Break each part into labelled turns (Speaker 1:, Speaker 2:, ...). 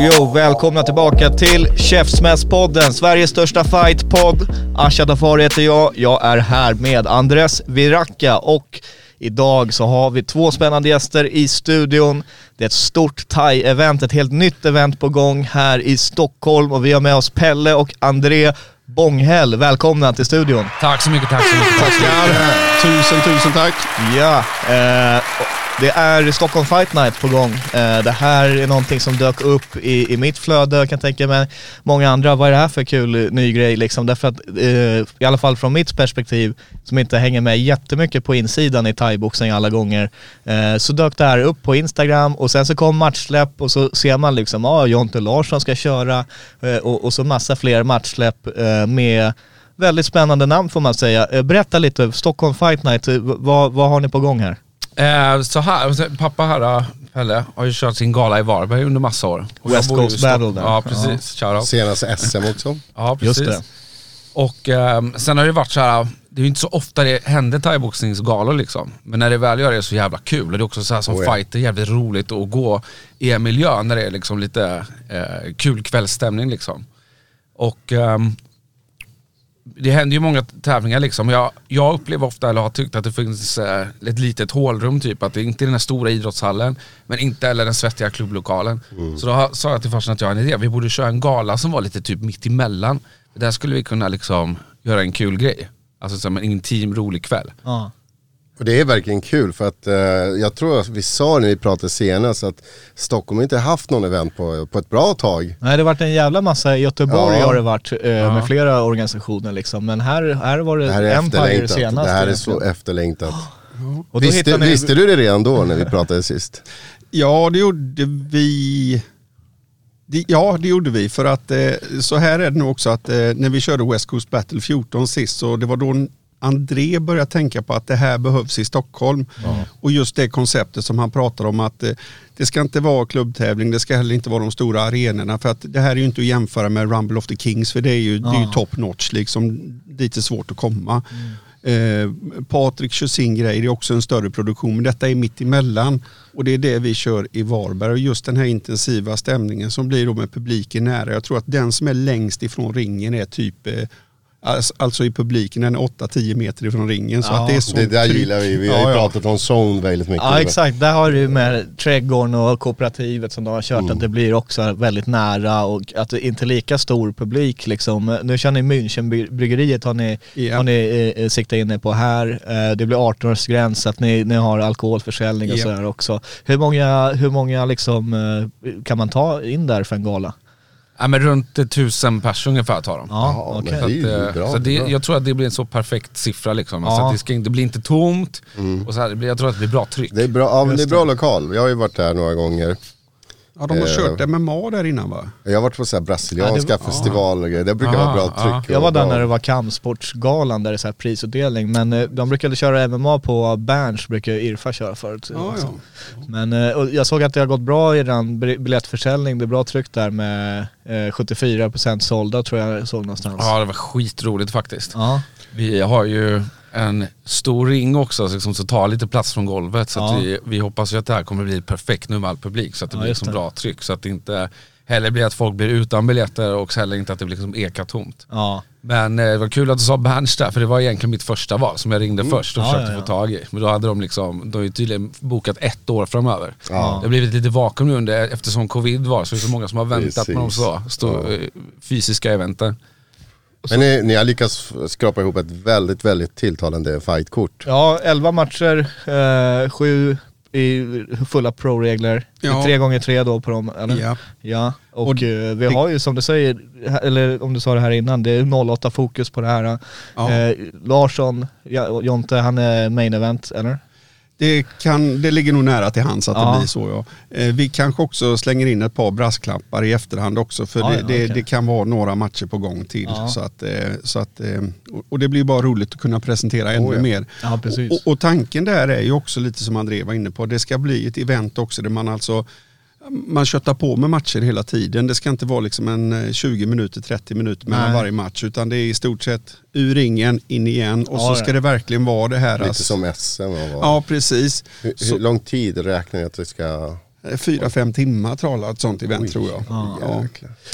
Speaker 1: Yo! Välkomna tillbaka till Käftsmällspodden, Sveriges största fightpodd. Asha Dafari heter jag. Jag är här med Andres Viracka och idag så har vi två spännande gäster i studion. Det är ett stort thai-event, ett helt nytt event på gång här i Stockholm och vi har med oss Pelle och André Bånghäll. Välkomna till studion.
Speaker 2: Tack så mycket, tack så mycket. Tack så mycket.
Speaker 3: Tusen, tusen tack.
Speaker 1: Ja, eh, det är Stockholm Fight Night på gång. Eh, det här är någonting som dök upp i, i mitt flöde, jag kan tänka mig många andra. Vad är det här för kul eh, ny grej liksom? Därför att, eh, i alla fall från mitt perspektiv, som inte hänger med jättemycket på insidan i thaiboxning alla gånger, så dök det här upp på Instagram och sen så kom matchsläpp och så ser man liksom, ja, ah, Jonte Larsson ska köra och, och så massa fler matchsläpp med Väldigt spännande namn får man säga. Berätta lite, Stockholm Fight Night, vad, vad har ni på gång här?
Speaker 2: Eh, så här, pappa här, äh, Pelle, har ju kört sin gala i Varberg under massa år. Och
Speaker 1: West Coast Battle där.
Speaker 2: Ja precis, shoutout.
Speaker 3: Senaste SM också.
Speaker 2: Ja
Speaker 1: Just
Speaker 2: precis.
Speaker 1: det.
Speaker 2: Och ehm, sen har det varit så här. det är ju inte så ofta det händer thaiboxningsgalor liksom. Men när det väl gör det är det så jävla kul. Och det är också så här som
Speaker 3: Oh ja.
Speaker 2: fighter jävligt roligt att gå i en miljö när det är liksom lite eh, kul kvällsstämning liksom. Och ehm, det händer ju många tävlingar liksom. Jag, jag upplever ofta, eller har tyckt att det finns eh, ett litet hålrum typ. Att det inte är den här stora idrottshallen, men inte heller den svettiga klubblokalen. Så då sa jag till farsan att jag har en idé. Vi borde köra en gala som var lite typ mitt emellan. Där skulle vi kunna liksom göra en kul grej. Alltså som en intim, rolig kväll.
Speaker 1: Ja.
Speaker 3: Och det är verkligen kul för att eh, jag tror att vi sa när vi pratade senast att Stockholm inte haft någon event på, på ett bra tag.
Speaker 1: Nej det har varit en jävla massa, i Göteborg
Speaker 3: Ja.
Speaker 1: har det varit eh, med flera organisationer liksom. Men här, här var det,
Speaker 3: Det här är
Speaker 1: Empire senast.
Speaker 3: Det här är så efterlängtat.
Speaker 1: Då
Speaker 3: Visste,
Speaker 1: ni-
Speaker 3: visste du det redan då när vi pratade sist?
Speaker 4: Ja, det gjorde vi. Ja, det gjorde vi. För att eh, så här är det nog också att eh, när vi körde West Coast Battle 14 sist så det var då André började tänka på att det här behövs i Stockholm. Och just det konceptet som han pratar om att eh, det ska inte vara klubbtävling, det ska heller inte vara de stora arenorna. För att det här är ju inte att jämföra med Rumble of the Kings för det är ju, det är ju top notch liksom. Dit är svårt att komma. Eh, Patrik kör sin grej, det är också en större produktion, men detta är mitt emellan. Och det är det vi kör i Varberg. Och just den här intensiva stämningen som blir då med publiken nära. Jag tror att den som är längst ifrån ringen är typ, eh, alltså- alltså i publiken, den är 8-10 meter ifrån ringen. Så
Speaker 1: Ja,
Speaker 4: att det är så
Speaker 3: Det där gillar vi. Vi har ju
Speaker 4: Ja, ja.
Speaker 3: pratat om zone väldigt mycket.
Speaker 1: Ja exakt, där har du med trädgården och kooperativet som de har kört
Speaker 3: Mm.
Speaker 1: att det blir också väldigt nära och att det inte är lika stor publik liksom. Nu kör ni Münchenbryggeriet har ni,
Speaker 4: Ja.
Speaker 1: har ni eh, siktat in er på här. Eh, det blir 18-årsgräns så att ni, ni har alkoholförsäljning och
Speaker 4: Ja.
Speaker 1: sådär också. Hur många, hur många liksom eh, kan man ta in där för en gala?
Speaker 2: Ja, men runt eh, tusen personer ungefär tar de.
Speaker 1: Ja,
Speaker 3: Ja,
Speaker 1: okej.
Speaker 3: men
Speaker 2: Så,
Speaker 3: det är ju
Speaker 2: att, eh,
Speaker 3: bra,
Speaker 2: så det, jag tror att det blir en så perfekt siffra liksom.
Speaker 1: Ja.
Speaker 2: Så att det, ska, det blir inte tomt. Och så här, det blir, jag tror att det blir bra tryck.
Speaker 3: Det är bra, ja, men det är bra lokal. Jag har ju varit där några gånger.
Speaker 4: Ja, de har
Speaker 3: Eh.
Speaker 4: kört MMA där innan va?
Speaker 3: Jag har varit på så här brasilianska
Speaker 1: Ja, det
Speaker 3: festivaler och grejer. Det brukar vara bra
Speaker 2: Ah,
Speaker 3: tryck.
Speaker 2: ah.
Speaker 3: och
Speaker 1: Jag var där
Speaker 3: bra.
Speaker 1: när det var kampsportsgalan där det är så här prisutdelning men eh, de brukade köra MMA på Berns, brukar Irfa köra förut.
Speaker 4: Ja, ja.
Speaker 1: Men eh, jag såg att det har gått bra i den bil- biljettförsäljning, det är bra tryck där med eh, 74% sålda tror jag såg någonstans.
Speaker 2: Ja det var skitroligt faktiskt.
Speaker 1: Ja.
Speaker 2: Vi har ju en stor ring också liksom, som tar lite plats från golvet. Så
Speaker 1: Ja.
Speaker 2: att vi, vi hoppas ju att det här kommer bli perfekt nu med all publik. Så att det
Speaker 1: Ja,
Speaker 2: blir liksom
Speaker 1: det.
Speaker 2: bra tryck. Så att det inte heller blir att folk blir utan biljetter och heller inte att det blir liksom ekar tomt.
Speaker 1: Ja.
Speaker 2: Men eh, det var kul att du sa Berns där, för det var egentligen mitt första val som jag ringde först och
Speaker 1: Mm. Ja,
Speaker 2: försökte
Speaker 1: ja, ja.
Speaker 2: få tag i. Men då hade de liksom, de har ju tydligen bokat ett år framöver.
Speaker 3: Ja.
Speaker 2: Det har blivit lite vakuum nu under, eftersom covid var, så det är så många som har väntat på de
Speaker 3: Precis.
Speaker 2: så, stå, eh, fysiska eventen.
Speaker 3: Men ni, ni har lyckats skrapa ihop ett väldigt, väldigt tilltalande fightkort.
Speaker 1: ja, 11 matcher, eh, sju i fulla pro-regler.
Speaker 4: Ja.
Speaker 1: Tre gånger tre då på dem, eller?
Speaker 4: Ja.
Speaker 1: Ja, och,
Speaker 4: Och
Speaker 1: eh, vi har ju som du säger, eller om du sa det här innan, det är 08 fokus på det här.
Speaker 4: Ja.
Speaker 1: Eh, Larsson, Jonte, han är main event, eller?
Speaker 4: Det, kan, det ligger nog nära till hands att
Speaker 1: Ja.
Speaker 4: det blir så ja. Eh, vi kanske också slänger in ett par brasklappar i efterhand också för
Speaker 1: Ja,
Speaker 4: det,
Speaker 1: ja,
Speaker 4: det,
Speaker 1: okej.
Speaker 4: det kan vara några matcher på gång till. Så att, eh, så att, eh, och- det blir bara roligt att kunna presentera ännu
Speaker 3: Oh,
Speaker 4: mer. Och, och tanken där är ju också lite som André var inne på, det ska bli ett event också där man alltså man köttar på med matcher hela tiden. Det ska inte vara liksom en eh, 20 minuter, 30 minuter mellan
Speaker 1: Nej.
Speaker 4: varje match utan det är i stort sett ur ringen, in igen och
Speaker 1: Ja,
Speaker 4: så ska det verkligen vara det här.
Speaker 3: Lite
Speaker 4: alltså-
Speaker 3: som SM.
Speaker 4: Ja, precis.
Speaker 3: Hur,
Speaker 4: Så-
Speaker 3: hur lång tid räknar ni att det ska...
Speaker 4: Eh, Fyra, fem timmar tror jag ett sånt event
Speaker 3: Oj,
Speaker 4: tror jag.
Speaker 3: Ja.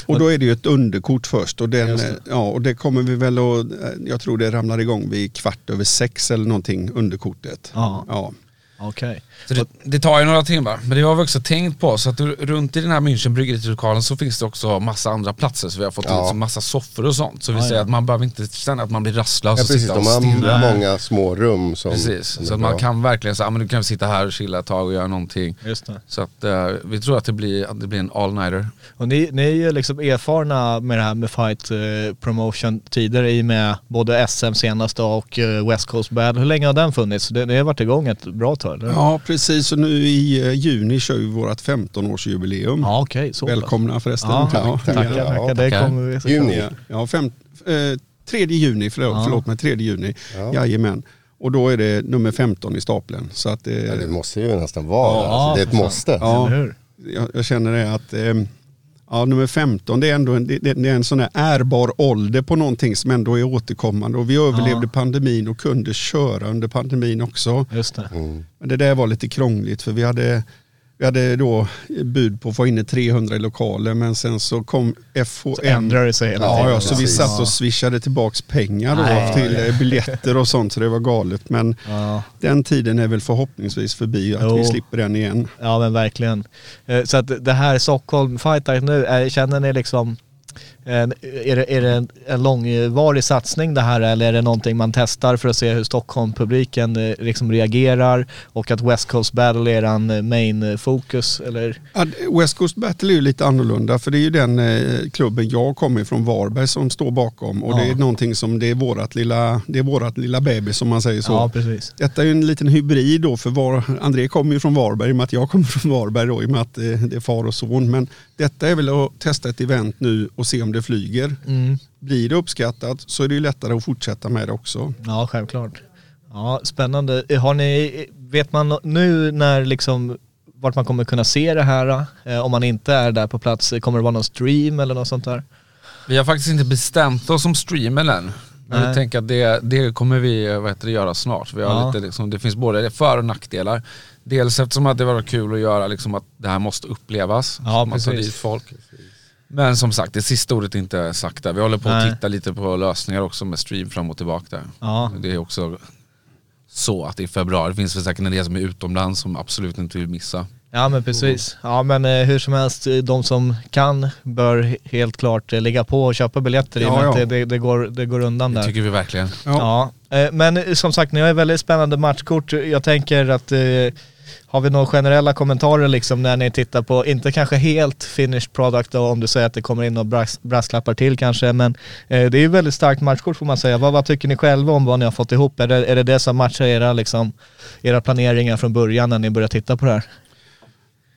Speaker 4: Och då är det ju ett underkort först och, den,
Speaker 1: Just
Speaker 4: eh, ja, och det kommer vi väl att, eh, jag tror det ramlar igång vid kvart över sex eller någonting, underkortet.
Speaker 1: Ja. Okej.
Speaker 2: Så det, det tar ju några timmar, men det har vi också tänkt på. Så att du, runt i den här München bryggerilokalen så finns det också massa andra platser. Så vi har fått
Speaker 3: Ja.
Speaker 2: liksom massa soffor och sånt. Så vi säger
Speaker 1: ja.
Speaker 2: att man behöver inte känna att man blir rastlös
Speaker 3: Ja
Speaker 2: och
Speaker 3: precis,
Speaker 2: sitta
Speaker 3: de
Speaker 2: och
Speaker 3: har
Speaker 2: stirra.
Speaker 3: många små rum som...
Speaker 2: Precis,
Speaker 3: som
Speaker 2: så att man kan verkligen säga, men du kan sitta här och chilla ett tag och göra någonting.
Speaker 1: Just det.
Speaker 2: Så att eh, vi tror att det blir, att det blir en all-nighter.
Speaker 1: Och ni, ni är ju liksom erfarna med det här med fight eh, promotion tidigare i och med både SM senaste och eh, West Coast Battle. Hur länge har den funnits? Det, det har varit igång ett bra tag eller?
Speaker 4: ja, precis. Och nu i eh, juni kör vi vårt 15-årsjubileum.
Speaker 1: Ja, så pass.
Speaker 4: Välkomna förresten.
Speaker 1: Ja,
Speaker 4: Ja.
Speaker 1: tackar,
Speaker 3: Ja,
Speaker 1: tackar. Det
Speaker 2: tackar.
Speaker 1: kommer vi
Speaker 3: Juni.
Speaker 4: Ja, fem, eh, 3 juni, förlåt,
Speaker 1: Ja.
Speaker 4: förlåt mig, 3 juni.
Speaker 3: Ja.
Speaker 4: Jajamän. Och då är det nummer 15 i stapeln. Så att, eh,
Speaker 3: Ja, det måste ju nästan vara
Speaker 1: Ja,
Speaker 3: alltså, Det är ett
Speaker 1: för
Speaker 3: måste.
Speaker 4: Ja. Jag, jag känner det att eh, ja, nummer 15 det är ändå en, det, det är en sån här ärbar ålder på någonting som ändå är återkommande. Och vi överlevde pandemin och kunde köra under pandemin också.
Speaker 1: Just det.
Speaker 3: Mm.
Speaker 4: Men det där var lite krångligt för vi hade, vi hade då bud på att få in 300 i lokalen men sen så kom FHM.
Speaker 1: Så ändrar det sig hela
Speaker 4: Ja,
Speaker 1: tiden.
Speaker 4: ja, så vi satt och swishade tillbaks pengar då
Speaker 1: Nej.
Speaker 4: till eh, biljetter och sånt så det var galet. Men
Speaker 1: Ja.
Speaker 4: den tiden är väl förhoppningsvis förbi att vi
Speaker 1: Jo.
Speaker 4: slipper den igen.
Speaker 1: Ja men verkligen. Eh, Så att det här Stockholm Fight Night nu, är, känner ni liksom är det, är det en, en långvarig satsning det här eller är det någonting man testar för att se hur Stockholm-publiken eh, liksom reagerar och att West Coast Battle är eran eh, main eh,
Speaker 4: West Coast Battle är ju lite annorlunda för det är ju den klubben jag kommer ifrån Varberg som står bakom och
Speaker 1: Ja.
Speaker 4: det är någonting som det är vårat lilla, det är vårat lilla bebis som man säger så.
Speaker 1: Ja precis.
Speaker 4: Detta är ju en liten hybrid då för var, André kommer ju från Varberg i och med att jag kommer från Varberg då i och med att det är far och son. Men detta är väl att testa ett event nu och se om det flyger.
Speaker 1: Mm.
Speaker 4: Blir det uppskattat så är det ju lättare att fortsätta med det också.
Speaker 1: Ja självklart. Ja spännande. Har ni, vet man nu när liksom vart man kommer kunna se det här eh, om man inte är där på plats? Kommer det vara någon stream eller något sånt där?
Speaker 2: Vi har faktiskt inte bestämt oss om streamen än. Men
Speaker 1: Nej.
Speaker 2: vi tänker att det, det kommer vi vad heter det, göra snart. Vi har
Speaker 1: Ja.
Speaker 2: lite, liksom, det finns både för och nackdelar. Dels eftersom att det var kul att göra, liksom, att det här måste upplevas.
Speaker 1: Ja,
Speaker 2: så man tar
Speaker 1: precis.
Speaker 2: dit folk. Men som sagt, det sista ordet är inte sagt där. Vi håller på att titta lite på lösningar också med stream fram och tillbaka där.
Speaker 1: Ja.
Speaker 2: Det är också så att i februari finns det säkert en del som är utomlands som absolut inte vill missa.
Speaker 1: Ja men precis. Ja men eh, hur som helst, eh, de som kan bör he- helt klart eh, ligga på och köpa biljetter i och
Speaker 4: Ja,
Speaker 1: med att
Speaker 4: ja.
Speaker 1: det, det, det, går, det går undan
Speaker 2: Det
Speaker 1: där.
Speaker 2: tycker vi verkligen.
Speaker 1: Ja. Eh, Men eh, som sagt, ni har ju väldigt spännande matchkort. Jag tänker att eh, har vi några generella kommentarer liksom när ni tittar på, inte kanske helt finished product då, om du säger att det kommer in några brass, brasklappar till kanske, men eh, det är ju väldigt starkt matchkort får man säga. Vad, vad tycker ni själva om vad ni har fått ihop? Är det är det, det som matchar era, liksom, era planeringar från början när ni börjar titta på det här?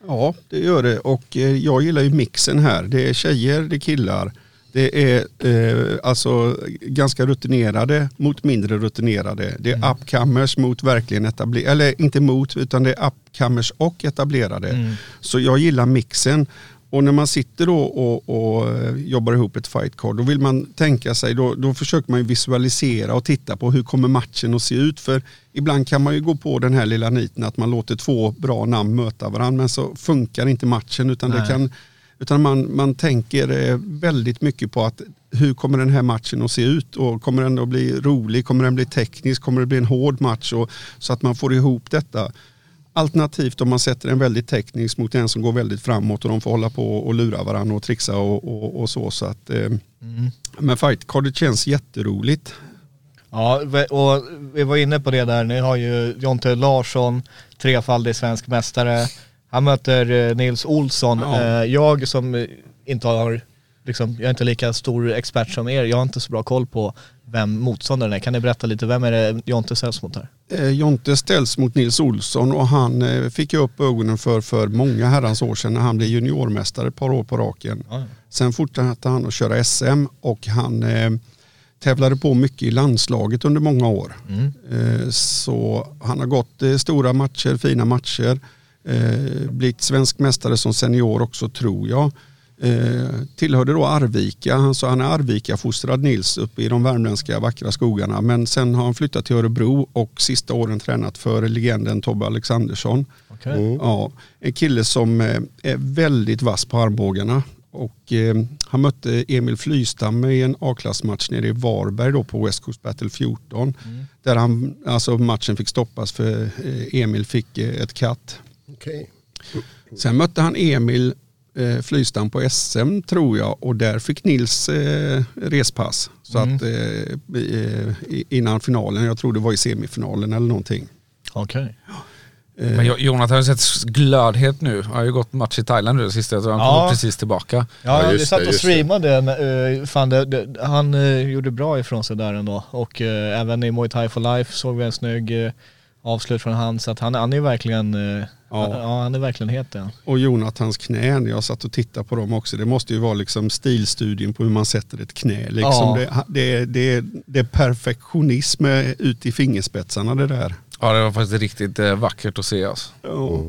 Speaker 4: Ja, det gör det. Och eh, jag gillar ju mixen här. Det är tjejer, det är killar. Det är eh, alltså ganska rutinerade mot mindre rutinerade. Det är upcomers mot verkligen etablerade, eller inte mot, utan det är upcomers och etablerade. Så jag gillar mixen. Och när man sitter då och, och jobbar ihop ett fight card, då vill man tänka sig, då, då försöker man ju visualisera och titta på hur kommer matchen att se ut. För ibland kan man ju gå på den här lilla niten att man låter två bra namn möta varandra, men så funkar inte matchen. Utan, det
Speaker 1: Nej.
Speaker 4: kan, utan man, man tänker eh, väldigt mycket på att hur kommer den här matchen att se ut? Och kommer den att bli rolig? Kommer den bli teknisk? Kommer det bli en hård match? Och, så att man får ihop detta. Alternativt om man sätter en väldigt teknisk mot en som går väldigt framåt och de får hålla på och lura varandra och trixa och, och, och så. så att, eh, Men fightcardet känns jätteroligt.
Speaker 1: Ja, och vi var inne på det där, ni har ju Jonte Larsson, trefaldig svensk mästare. Han möter eh, Nils Olsson.
Speaker 4: Ja.
Speaker 1: Eh, Jag som eh, inte har, liksom, jag är inte lika stor expert som er, jag har inte så bra koll på vem motståndaren är. Kan ni berätta lite, vem är det Jonte ställs mot här?
Speaker 4: Jonte ställs mot Nils Olsson och han fick jag upp ögonen för för många herrans år sedan när han blev juniormästare ett par år på raken.
Speaker 1: Ja.
Speaker 4: Sen fortsatte han att köra SM och han eh, tävlade på mycket i landslaget under många år.
Speaker 1: Mm.
Speaker 4: Eh, så han har gått eh, stora matcher, fina matcher. Eh, blivit svensk mästare som senior också tror jag. Eh, tillhörde då Arvika, han sa han är Arvika-fostrad Nils uppe i de värmländska vackra skogarna. Men sen har han flyttat till Örebro och sista åren tränat för legenden Tobbe Alexandersson.
Speaker 1: Okej.
Speaker 4: Ja, en kille som eh, är väldigt vass på armbågarna. Och, eh, han mötte Emil Flystam i en A-klassmatch nere i Varberg då på West Coast Battle 14. Där han, alltså matchen fick stoppas för eh, Emil fick eh, ett katt.
Speaker 3: Okej.
Speaker 4: Sen mötte han Emil eh, Flystam på SM tror jag och där fick Nils eh, respass. Så att, eh, eh, i- innan finalen, jag tror det var i semifinalen eller någonting.
Speaker 1: Okej.
Speaker 4: Eh,
Speaker 2: Men Jo- Jonathan har ju sett glödhet nu. Han har ju gått match i Thailand nu det sista. Jag tror han
Speaker 1: Ja.
Speaker 2: kommer precis tillbaka.
Speaker 1: Ja,
Speaker 3: Ja,
Speaker 1: vi satt och
Speaker 3: just det.
Speaker 1: streamade, men, eh, fan det, det, han gjorde bra ifrån sig där ändå. Och även i Muay Thai for Life såg vi en snygg avslut från han. Så att han, han är verkligen, eh,
Speaker 4: Ja.
Speaker 1: ja. han är verkligen het ja.
Speaker 4: Och Jonathans knän, jag satt och tittade på dem också. Det måste ju vara liksom stilstudien på hur man sätter ett knä. Liksom.
Speaker 1: Ja.
Speaker 4: Det, det, det, det är perfektionism ut i fingerspetsarna det där.
Speaker 2: Ja det var faktiskt riktigt eh, vackert att se alltså.
Speaker 4: Ja.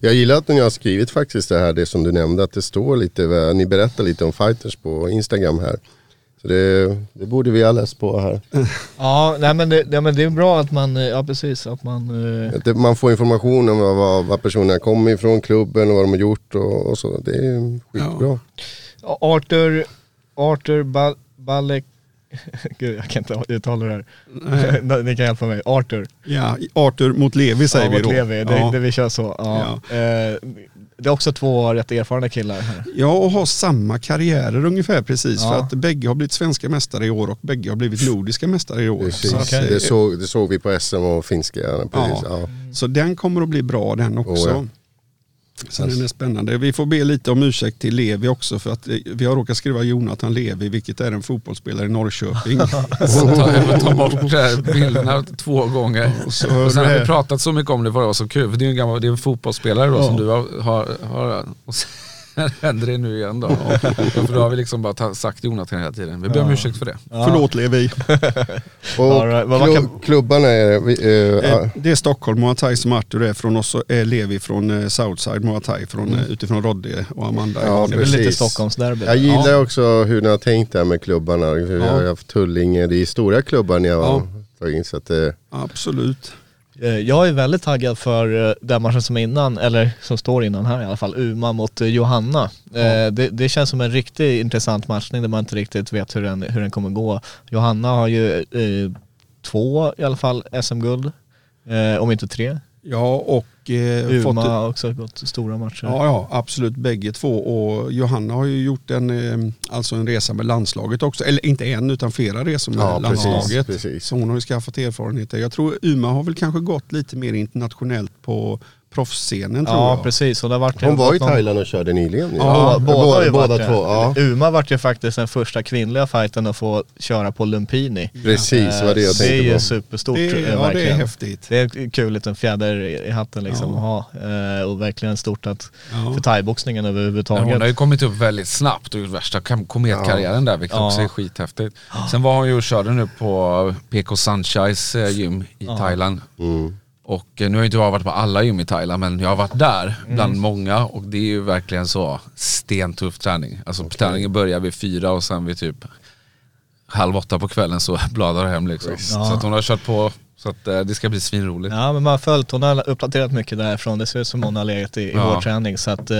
Speaker 3: Jag gillar att ni har skrivit faktiskt det här, det som du nämnde, att det står lite, vad- ni berättar lite om fighters på Instagram här. Så det, det borde vi ha läst på här.
Speaker 1: Ja, nej, men det, ja, men det är bra att man, eh, ja precis, att man eh,
Speaker 3: Att det- Man får information om vad, vad, vad personerna kommer ifrån, klubben och vad de har gjort och, och så. Det är skitbra.
Speaker 1: Arthur, Arthur ba Balek, gud jag kan inte uttala det här. Ni kan hjälpa mig. Arthur.
Speaker 4: Ja, Arthur mot Levi säger
Speaker 1: ja,
Speaker 4: vi
Speaker 1: mot
Speaker 4: då.
Speaker 1: Levi, det,
Speaker 4: ja.
Speaker 1: det vi kör så. Ja. Eh, det är också två rätt erfarna killar här.
Speaker 4: ja, och har samma karriärer ungefär precis.
Speaker 1: Ja.
Speaker 4: För att bägge har blivit svenska mästare i år och bägge har blivit nordiska mästare i år.
Speaker 3: Precis.
Speaker 4: Så, att,
Speaker 1: Okej.
Speaker 3: Det, såg, det såg vi på SM och finska. Precis.
Speaker 4: Ja.
Speaker 3: Ja.
Speaker 4: så den kommer att bli bra den också.
Speaker 3: Oh, ja.
Speaker 4: Så den är spännande. Vi får be lite om ursäkt till Levi också för att eh, vi har råkat skriva Jonathan Levi vilket är en fotbollsspelare i Norrköping.
Speaker 2: Ta, jag får ta bort bilderna två gånger.
Speaker 4: Och
Speaker 2: Och
Speaker 4: så
Speaker 2: sen har vi pratat så mycket om det för det var så kul. För det är en, gammal, det är en fotbollsspelare då som du har, har, har och händer det nu igen då. för då har vi liksom bara sagt Jonathan hela tiden. Vi ber om ursäkt för det.
Speaker 4: Förlåt Levi.
Speaker 3: Och
Speaker 1: right,
Speaker 3: klubb,
Speaker 1: kan-
Speaker 3: klubbarna är... vi- eh,
Speaker 4: Eh, Det är Stockholm, Muay Thai som Arthur är från oss och är Levi från eh, Southside Muay Thai från, eh, utifrån Rodde och Amanda.
Speaker 3: Ja,
Speaker 1: Det är väl lite. Stockholmsderby.
Speaker 3: Jag gillar
Speaker 1: Ja.
Speaker 3: också hur ni har tänkt där med klubbarna. Vi har
Speaker 4: Ja.
Speaker 3: haft Tullinge, det är stora klubbar ni har
Speaker 4: Ja.
Speaker 3: tagit in. Så att, eh,
Speaker 4: Absolut.
Speaker 1: Eh, Jag är väldigt taggad för eh, den matchen som är innan, eller som står innan här i alla fall, Uma mot eh, Johanna. Eh, Det, det känns som en riktigt intressant matchning där man inte riktigt vet hur den, hur den kommer gå. Johanna har ju eh, två i alla fall SM-guld, eh, om inte tre.
Speaker 4: Ja och eh,
Speaker 1: Uma har också gått stora matcher.
Speaker 4: Ja, ja, absolut bägge två. Och Johanna har ju gjort en, eh, alltså en resa med landslaget också. Eller inte en utan flera resor med
Speaker 3: Ja, precis,
Speaker 4: landslaget.
Speaker 3: precis.
Speaker 4: Så hon har ju skaffat erfarenheter. Jag tror Uma har väl kanske gått lite mer internationellt på proffsscenen tror
Speaker 1: Ja
Speaker 4: jag.
Speaker 1: precis, och det har varit
Speaker 3: hon var i
Speaker 1: någon-
Speaker 3: Thailand och körde nyligen. ju.
Speaker 1: Ja, båda,
Speaker 3: båda
Speaker 1: det.
Speaker 3: två. Ja.
Speaker 1: Uma vart ju faktiskt den första kvinnliga fighten att få köra på Lumpini.
Speaker 3: Precis, det var det jag
Speaker 1: Eh, det är
Speaker 3: tänkte
Speaker 1: ju
Speaker 3: på.
Speaker 1: superstort
Speaker 4: Det,
Speaker 1: eh,
Speaker 4: ja, det är
Speaker 1: verkligen.
Speaker 4: häftigt.
Speaker 1: Det är kul liten fjäder i hatten liksom att ha. Eh, och verkligen stort att,
Speaker 4: Ja.
Speaker 1: för thaiboxningen
Speaker 2: Men
Speaker 1: överhuvudtaget.
Speaker 2: hon har ju kommit upp väldigt snabbt och gjort värsta kometkarriären där vilket
Speaker 1: Ja.
Speaker 2: också är skithäftigt. Sen var hon ju och körde nu på PK Sunshines eh, gym i Thailand.
Speaker 3: Mm.
Speaker 2: Och eh, nu har ju inte jag varit på alla gym i Thailand men jag har varit där bland
Speaker 1: Mm.
Speaker 2: många och det är ju verkligen så stentuff träning. Alltså träningen börjar vid fyra och sen vid typ halv åtta på kvällen så bladar du hem liksom. Så att hon har kört på så att eh, det ska bli svinroligt.
Speaker 1: Ja men man har följt, hon har uppdaterat mycket därifrån. Det ser ut som hon har legat i, i
Speaker 2: Ja.
Speaker 1: vår träning så att eh,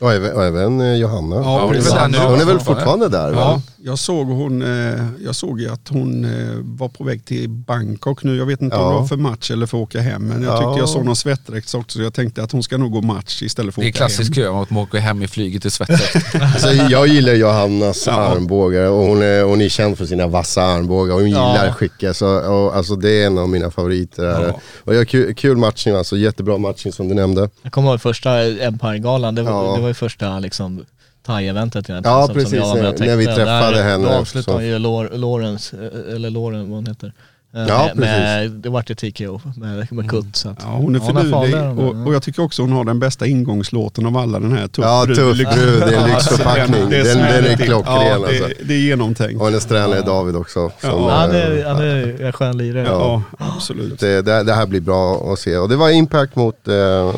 Speaker 3: Och även, och även eh, Johanna.
Speaker 4: Ja,
Speaker 2: hon är väl
Speaker 4: precis.
Speaker 2: där nu
Speaker 3: Hon är väl
Speaker 2: fortfarande?
Speaker 3: där?
Speaker 4: Ja,
Speaker 3: va?
Speaker 4: Jag såg, hon, eh, jag såg ju att hon var på väg till Bangkok nu. Jag vet inte om
Speaker 3: Ja.
Speaker 4: det var för match eller för att åka hem. Men jag tyckte
Speaker 3: Ja.
Speaker 4: jag såg någon svettdräkt också. Så jag tänkte att hon ska nog gå match istället för
Speaker 2: Det är
Speaker 4: att åka
Speaker 2: klassisk
Speaker 4: hem.
Speaker 2: kö att man åker hem i flyget i svettdräkt.
Speaker 3: Alltså, jag gillar Johannas
Speaker 4: Ja.
Speaker 3: armbågar och hon är, hon är känd för sina vassa armbågar. Hon gillar att skicka, så, och, alltså, det är en av mina favoriter.
Speaker 4: Ja.
Speaker 3: Och jag, kul, kul matchning, alltså, jättebra matchning som du nämnde.
Speaker 1: Jag kommer ihåg första Empire-galan, det var,
Speaker 3: Ja.
Speaker 1: det var ju första liksom thai-eventet egentligen.
Speaker 3: Ja,
Speaker 1: som,
Speaker 3: precis,
Speaker 1: som jag var med och
Speaker 3: när vi
Speaker 1: täckte.
Speaker 3: träffade
Speaker 1: Där,
Speaker 3: henne
Speaker 1: Då avslutade ju Lor- Lawrence, eller Lauren vad hon heter. Eh,
Speaker 3: Ja,
Speaker 1: med, det vart ju TKO med, med kutt. Så att,
Speaker 4: Ja, hon är
Speaker 1: är
Speaker 4: finurlig
Speaker 1: är.
Speaker 4: och, och jag tycker också hon har den bästa ingångslåten av alla den här Tuff
Speaker 3: Ja, tuff brud, det är lyxförpackning.
Speaker 4: alltså, det
Speaker 3: Den-
Speaker 4: som
Speaker 3: den är klockren,
Speaker 4: Ja,
Speaker 3: alltså.
Speaker 4: det, det är genomtänkt.
Speaker 3: Och hennes tränare David också. Som,
Speaker 4: Ja,
Speaker 1: han är, han är en skön lirare.
Speaker 4: Ja, absolut.
Speaker 3: det, det, det här blir bra att se. Och det var impact mot... Eh,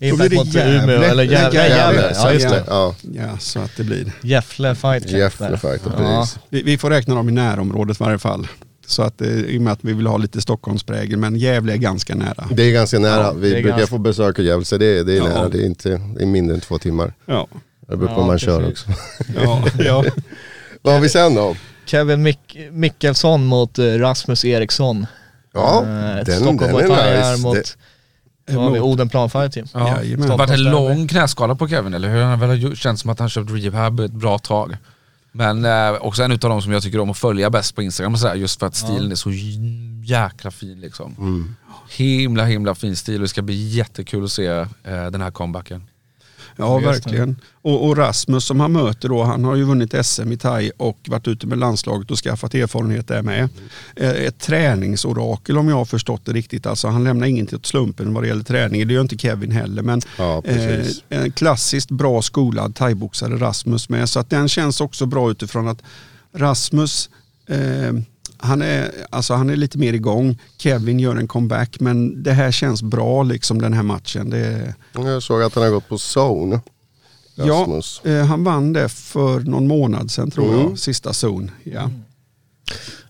Speaker 1: Impact mot. Umeå, eller Gävle. Ja just det.
Speaker 3: Ja,
Speaker 4: Ja, så att det blir.
Speaker 1: Gävle Fight.
Speaker 3: Fighter,
Speaker 1: Ja.
Speaker 3: precis.
Speaker 4: Vi, vi får räkna dem i närområdet i varje fall. Så att eh, i och med att vi vill ha lite Stockholmsprägel, men Gävle är ganska nära.
Speaker 3: Det är ganska nära.
Speaker 1: Ja,
Speaker 3: vi
Speaker 1: det
Speaker 3: brukar
Speaker 1: ganska-
Speaker 3: få besök av Gävle, så det, det är
Speaker 4: Ja.
Speaker 3: nära. Det är, inte, det är mindre än två timmar.
Speaker 4: Ja,
Speaker 3: Det beror på
Speaker 1: Ja,
Speaker 3: man kör
Speaker 1: precis.
Speaker 3: också.
Speaker 4: ja, ja.
Speaker 3: Vad har vi sen då?
Speaker 1: Kevin Mick- Mikkelsson mot eh, Rasmus Eriksson.
Speaker 3: Ja,
Speaker 1: Eh,
Speaker 3: den,
Speaker 1: Stockholm
Speaker 3: den är nice.
Speaker 1: mot,
Speaker 3: Det,
Speaker 1: vad har vi, Odenplan Fight Team.
Speaker 2: Ja.
Speaker 4: Jajamän.
Speaker 2: Det har varit en
Speaker 1: Stockholms
Speaker 2: lång knäskada på Kevin, eller hur? Han har väl gjort- känts som att han kört rehab ett bra tag. Men eh, också en utav de som jag tycker om att följa bäst på Instagram och sådär, just för att stilen är så jäkla fin liksom.
Speaker 3: Mm.
Speaker 2: Himla himla fin stil och det ska bli jättekul att se eh, den här comebacken.
Speaker 4: Ja, verkligen. Och, och Rasmus som han möter då, han har ju vunnit SM i thai och varit ute med landslaget och skaffat erfarenhet där med. Eh, Ett träningsorakel om jag har förstått det riktigt. Alltså han lämnar ingenting åt slumpen vad det gäller träning. Det gör inte Kevin heller. Men
Speaker 3: Ja,
Speaker 4: eh, en klassiskt bra skolad thaiboxare Rasmus med. Så att den känns också bra utifrån att Rasmus eh, han är, alltså han är lite mer igång. Kevin gör en comeback men det här känns bra liksom den här matchen. Det
Speaker 3: jag såg att han har gått på zone. Rasmus.
Speaker 4: Ja, eh, han vann det för någon månad sedan tror
Speaker 3: Mm.
Speaker 4: jag, sista zon. Ja.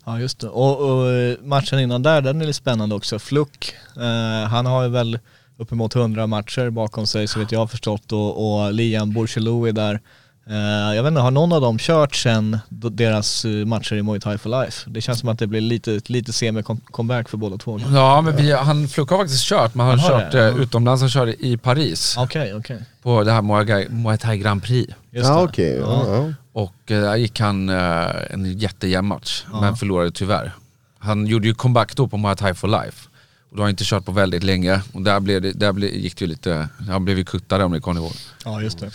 Speaker 1: Ja just det. Och, och eh, matchen innan där, den är lite spännande också. Fluck, eh, han har ju väl uppemot 100 matcher bakom sig så vet jag har förstått och, och Liam Bourchelou är där. Eh, jag vet inte, har någon av dem kört sen deras eh, matcher i Muay Thai for Life? Det känns som att det blir lite, lite semi-comeback för båda två.
Speaker 2: Ja men vi, han, Fluck har faktiskt kört, men han har
Speaker 1: Han har
Speaker 2: kört
Speaker 1: det,
Speaker 2: eh, utomlands, han körde i Paris
Speaker 1: Okej, okej.
Speaker 2: på det här Muay Thai- Muay Thai Grand Prix.
Speaker 1: Just
Speaker 3: Ja,
Speaker 1: det.
Speaker 3: okej. Ja. Ja.
Speaker 2: Och där gick han en jättejämn match,
Speaker 1: Ja.
Speaker 2: men förlorade tyvärr. Han gjorde ju comeback då på Muay Thai for Life. Och då har han inte kört på väldigt länge. Och där, blev det, där blev, gick det ju lite, han blev ju kuttad om ni kommer ihåg.
Speaker 1: Ja just det.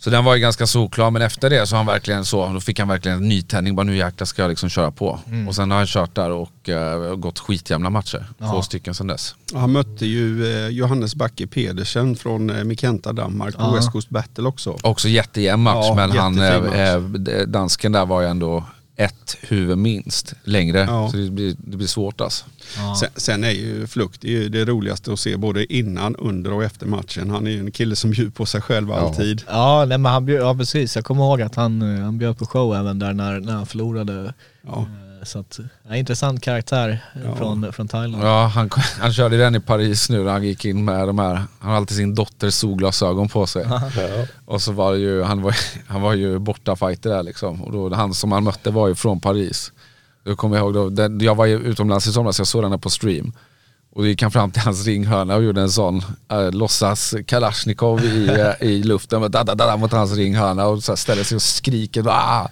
Speaker 2: Så den var ju ganska solklar, men efter det så han verkligen så, då fick han verkligen en nytändning, bara nu jäklar ska jag liksom köra på.
Speaker 1: Mm.
Speaker 2: Och sen har han kört där och eh, gått skitjämna matcher,
Speaker 1: Ja.
Speaker 2: två stycken sen dess.
Speaker 4: Han mötte ju eh, Johannes Backe Pedersen från eh, Mikenta Danmark på
Speaker 1: Ja.
Speaker 4: West Coast Battle också.
Speaker 2: Också jättejämn match,
Speaker 4: Ja,
Speaker 2: men han,
Speaker 4: match.
Speaker 2: dansken där var ju ändå ett huvud minst längre.
Speaker 4: Ja.
Speaker 2: Så det blir, det blir svårt alltså.
Speaker 1: Ja.
Speaker 4: Sen, sen är ju Flukt det, är ju det roligaste att se både innan, under och efter matchen. Han är ju en kille som bjuder på sig själv alltid.
Speaker 1: Ja, nej, men han bjöd, ja precis. Jag kommer ihåg att han, eh, han bjöd på show även där när, när han förlorade.
Speaker 4: Ja.
Speaker 1: Eh, Så att, ja, intressant karaktär eh,
Speaker 4: Ja.
Speaker 1: från, från Thailand.
Speaker 2: Ja, han, han körde den i Paris nu när han gick in med de här, han har alltid sin dotters solglasögon på sig. Och så var det ju, han var, han var ju borta fighter där liksom. Och då, han som han mötte var ju från Paris. Då kommer jag ihåg, då, den, jag var ju utomlands i somras, jag såg den här på stream. Och då gick han fram till hans ringhörna och gjorde en sån äh, låtsas Kalashnikov i, i luften med da, da, da, mot hans ringhörna och så här ställer sig och skriker. Ah!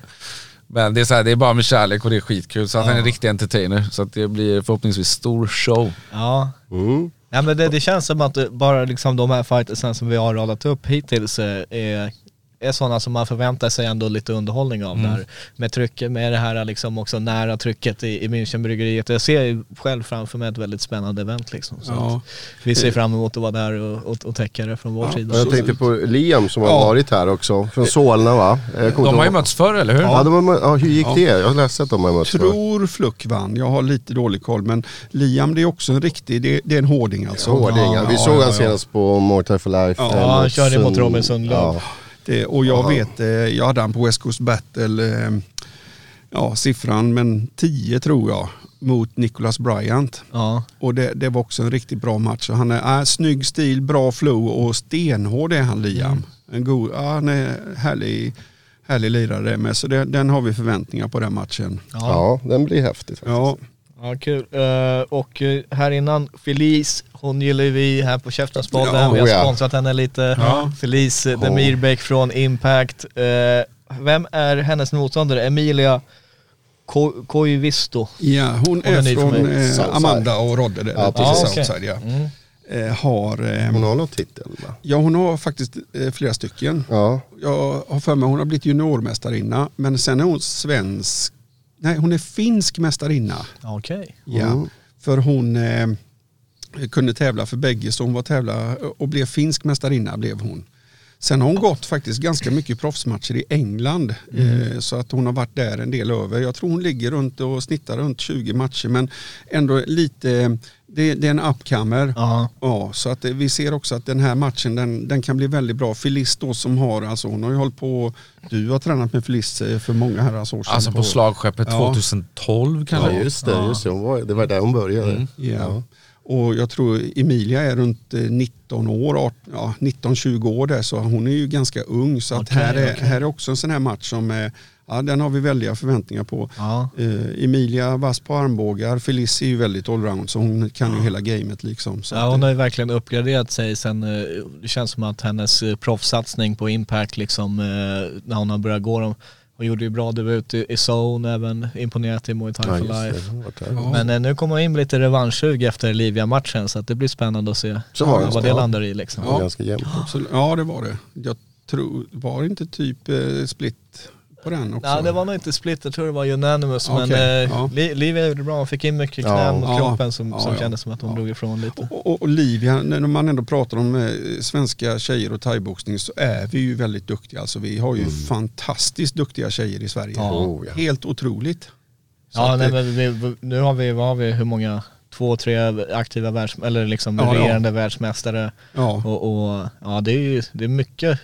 Speaker 2: Men det är, så här, det är bara med kärlek och det är skitkul. Så att han är en riktig entertainer. Så att det blir förhoppningsvis stor show.
Speaker 1: Ja.
Speaker 3: Mm.
Speaker 1: Ja men det, det känns som att bara liksom de här fightersen som vi har radat upp hittills eh, är, är sådana som man förväntar sig ändå lite underhållning av
Speaker 2: Mm.
Speaker 1: där. Med trycket, med det här liksom också nära trycket i, i Münchenbryggeriet. Jag ser ju själv framför mig ett väldigt spännande event liksom. Så
Speaker 4: Ja.
Speaker 1: vi ser fram emot att vara där och, och, och täcka det från vår
Speaker 4: Ja.
Speaker 1: sida.
Speaker 3: Jag tänkte på Liam som har
Speaker 4: Ja.
Speaker 3: varit här också, från Solna va?
Speaker 2: De har ju mötts förr eller hur?
Speaker 3: Ja, de har, ja, hur gick
Speaker 4: Ja.
Speaker 3: det? Jag har läst att de har mötts förr.
Speaker 4: Tror Fluck vann, jag har lite dålig koll men Liam det är också en riktig, det, det är en hårding alltså.
Speaker 3: Hårding, ja. Vi
Speaker 4: Ja,
Speaker 3: såg
Speaker 4: ja,
Speaker 3: han
Speaker 4: ja.
Speaker 3: senast på More Time for Life.
Speaker 4: Ja,
Speaker 3: eh,
Speaker 1: han körde mot
Speaker 3: Sund-
Speaker 1: Robin Sundlöv.
Speaker 3: Ja.
Speaker 4: Det, och jag
Speaker 3: Ja.
Speaker 4: vet, eh, jag hade han på West Coast Battle, eh, ja siffran men 10 tror jag, mot Nicholas Bryant.
Speaker 1: Ja.
Speaker 4: Och det, det var också en riktigt bra match. Han är äh, snygg stil, bra flow och stenhård är han Liam. En god, ja, han är härlig, härlig lirare med. Så det, den har vi förväntningar på den matchen.
Speaker 3: Ja, den blir häftig. faktiskt.
Speaker 4: Ja,
Speaker 1: Ja, kul. Eh, och här innan, Felice, hon gillar ju vi här på Käftenspodden.
Speaker 4: Ja,
Speaker 1: vi har
Speaker 3: oh ja.
Speaker 1: sponsrat henne lite.
Speaker 4: Ja.
Speaker 1: Felice eh, Demirbäck från Impact. Eh, vem är hennes motståndare? Emilia Ko- Koivisto.
Speaker 4: ja hon
Speaker 1: är
Speaker 4: är
Speaker 1: för
Speaker 4: från eh. Amanda och Rodde där
Speaker 3: Ja,
Speaker 4: ute i
Speaker 3: precis.
Speaker 4: Southside. Ja.
Speaker 1: Mm.
Speaker 4: Eh, har, eh,
Speaker 3: Hon har någon titel va?
Speaker 4: ja, hon har faktiskt eh, flera stycken.
Speaker 3: Ja,
Speaker 4: Jag har för mig hon har blivit juniormästarinna men sen är hon svensk, nej hon är finsk mästarinna.
Speaker 1: Okej.
Speaker 4: Ja,
Speaker 3: Mm.
Speaker 4: för hon eh, kunde tävla för bägge så hon var tävla och blev finsk mästarinna blev hon. Sen har hon gått faktiskt ganska mycket proffsmatcher i England eh, så att hon har varit där en del över. Jag tror hon ligger runt och snittar runt 20 matcher men ändå lite, det, det är en upcomer.
Speaker 1: Ja.
Speaker 4: Ja, så att eh, vi ser också att den här matchen den, den kan bli väldigt bra. Felice då som har, alltså hon har ju hållit på, du har tränat med Felice eh, för många herrans år sedan.
Speaker 2: Alltså på slagskeppet
Speaker 4: Ja.
Speaker 2: 2012 kanske?
Speaker 3: ja just det. Just det. Var, det var där hon började.
Speaker 4: Ja. Och jag tror Emilia är runt eh, 19 år, 18, ja, 19-20 år där så hon är ju ganska ung. Så att
Speaker 1: Okej,
Speaker 4: här, är,
Speaker 1: okej.
Speaker 4: här är också en sån här match som är, ja, den har vi väldiga förväntningar på.
Speaker 1: Ja.
Speaker 4: Eh, Emilia vass på armbågar, Felice är ju väldigt allround så hon kan ju hela gamet liksom. Så
Speaker 1: Ja, hon har ju verkligen uppgraderat sig sen, eh, det känns som att hennes eh, proffssatsning på Impact liksom, eh, när hon har börjat gå dem, hon gjorde ju bra debut i, i Zone, även imponerat i Muay Thai
Speaker 3: Ja,
Speaker 1: for. Life.
Speaker 4: Ja.
Speaker 1: Men eh, nu kommer hon in med lite revanschsug efter Livia-matchen så att det blir spännande att se
Speaker 3: Så var det,
Speaker 1: vad det
Speaker 3: ja.
Speaker 1: landar i liksom.
Speaker 3: Det var
Speaker 4: Ja.
Speaker 3: ganska jämnt också.
Speaker 4: Ja det var det. Jag tror, var det inte typ eh, split på den också?
Speaker 1: Nej det var nog inte split, jag tror det var unanimous men
Speaker 4: Okej,
Speaker 1: eh,
Speaker 4: ja.
Speaker 1: Li- Livia gjorde bra, hon fick in mycket
Speaker 3: Ja.
Speaker 1: knän
Speaker 4: Ja.
Speaker 1: kroppen som,
Speaker 4: Ja,
Speaker 1: som
Speaker 4: ja.
Speaker 1: kändes som att hon drog ifrån lite.
Speaker 4: Och, och, och Livia, när man ändå pratar om eh, svenska tjejer och thaiboxning så är vi ju väldigt duktiga. Alltså vi har ju fantastiskt duktiga tjejer i Sverige.
Speaker 1: Ja.
Speaker 3: Oh, ja.
Speaker 4: Helt otroligt. Så
Speaker 1: Ja nej,
Speaker 4: det-
Speaker 1: men vi, nu har vi, vad har vi, hur många, två, tre aktiva världs, eller liksom
Speaker 4: Ja, ja.
Speaker 1: regerande världsmästare
Speaker 4: ja.
Speaker 1: och, och ja det är ju det är mycket,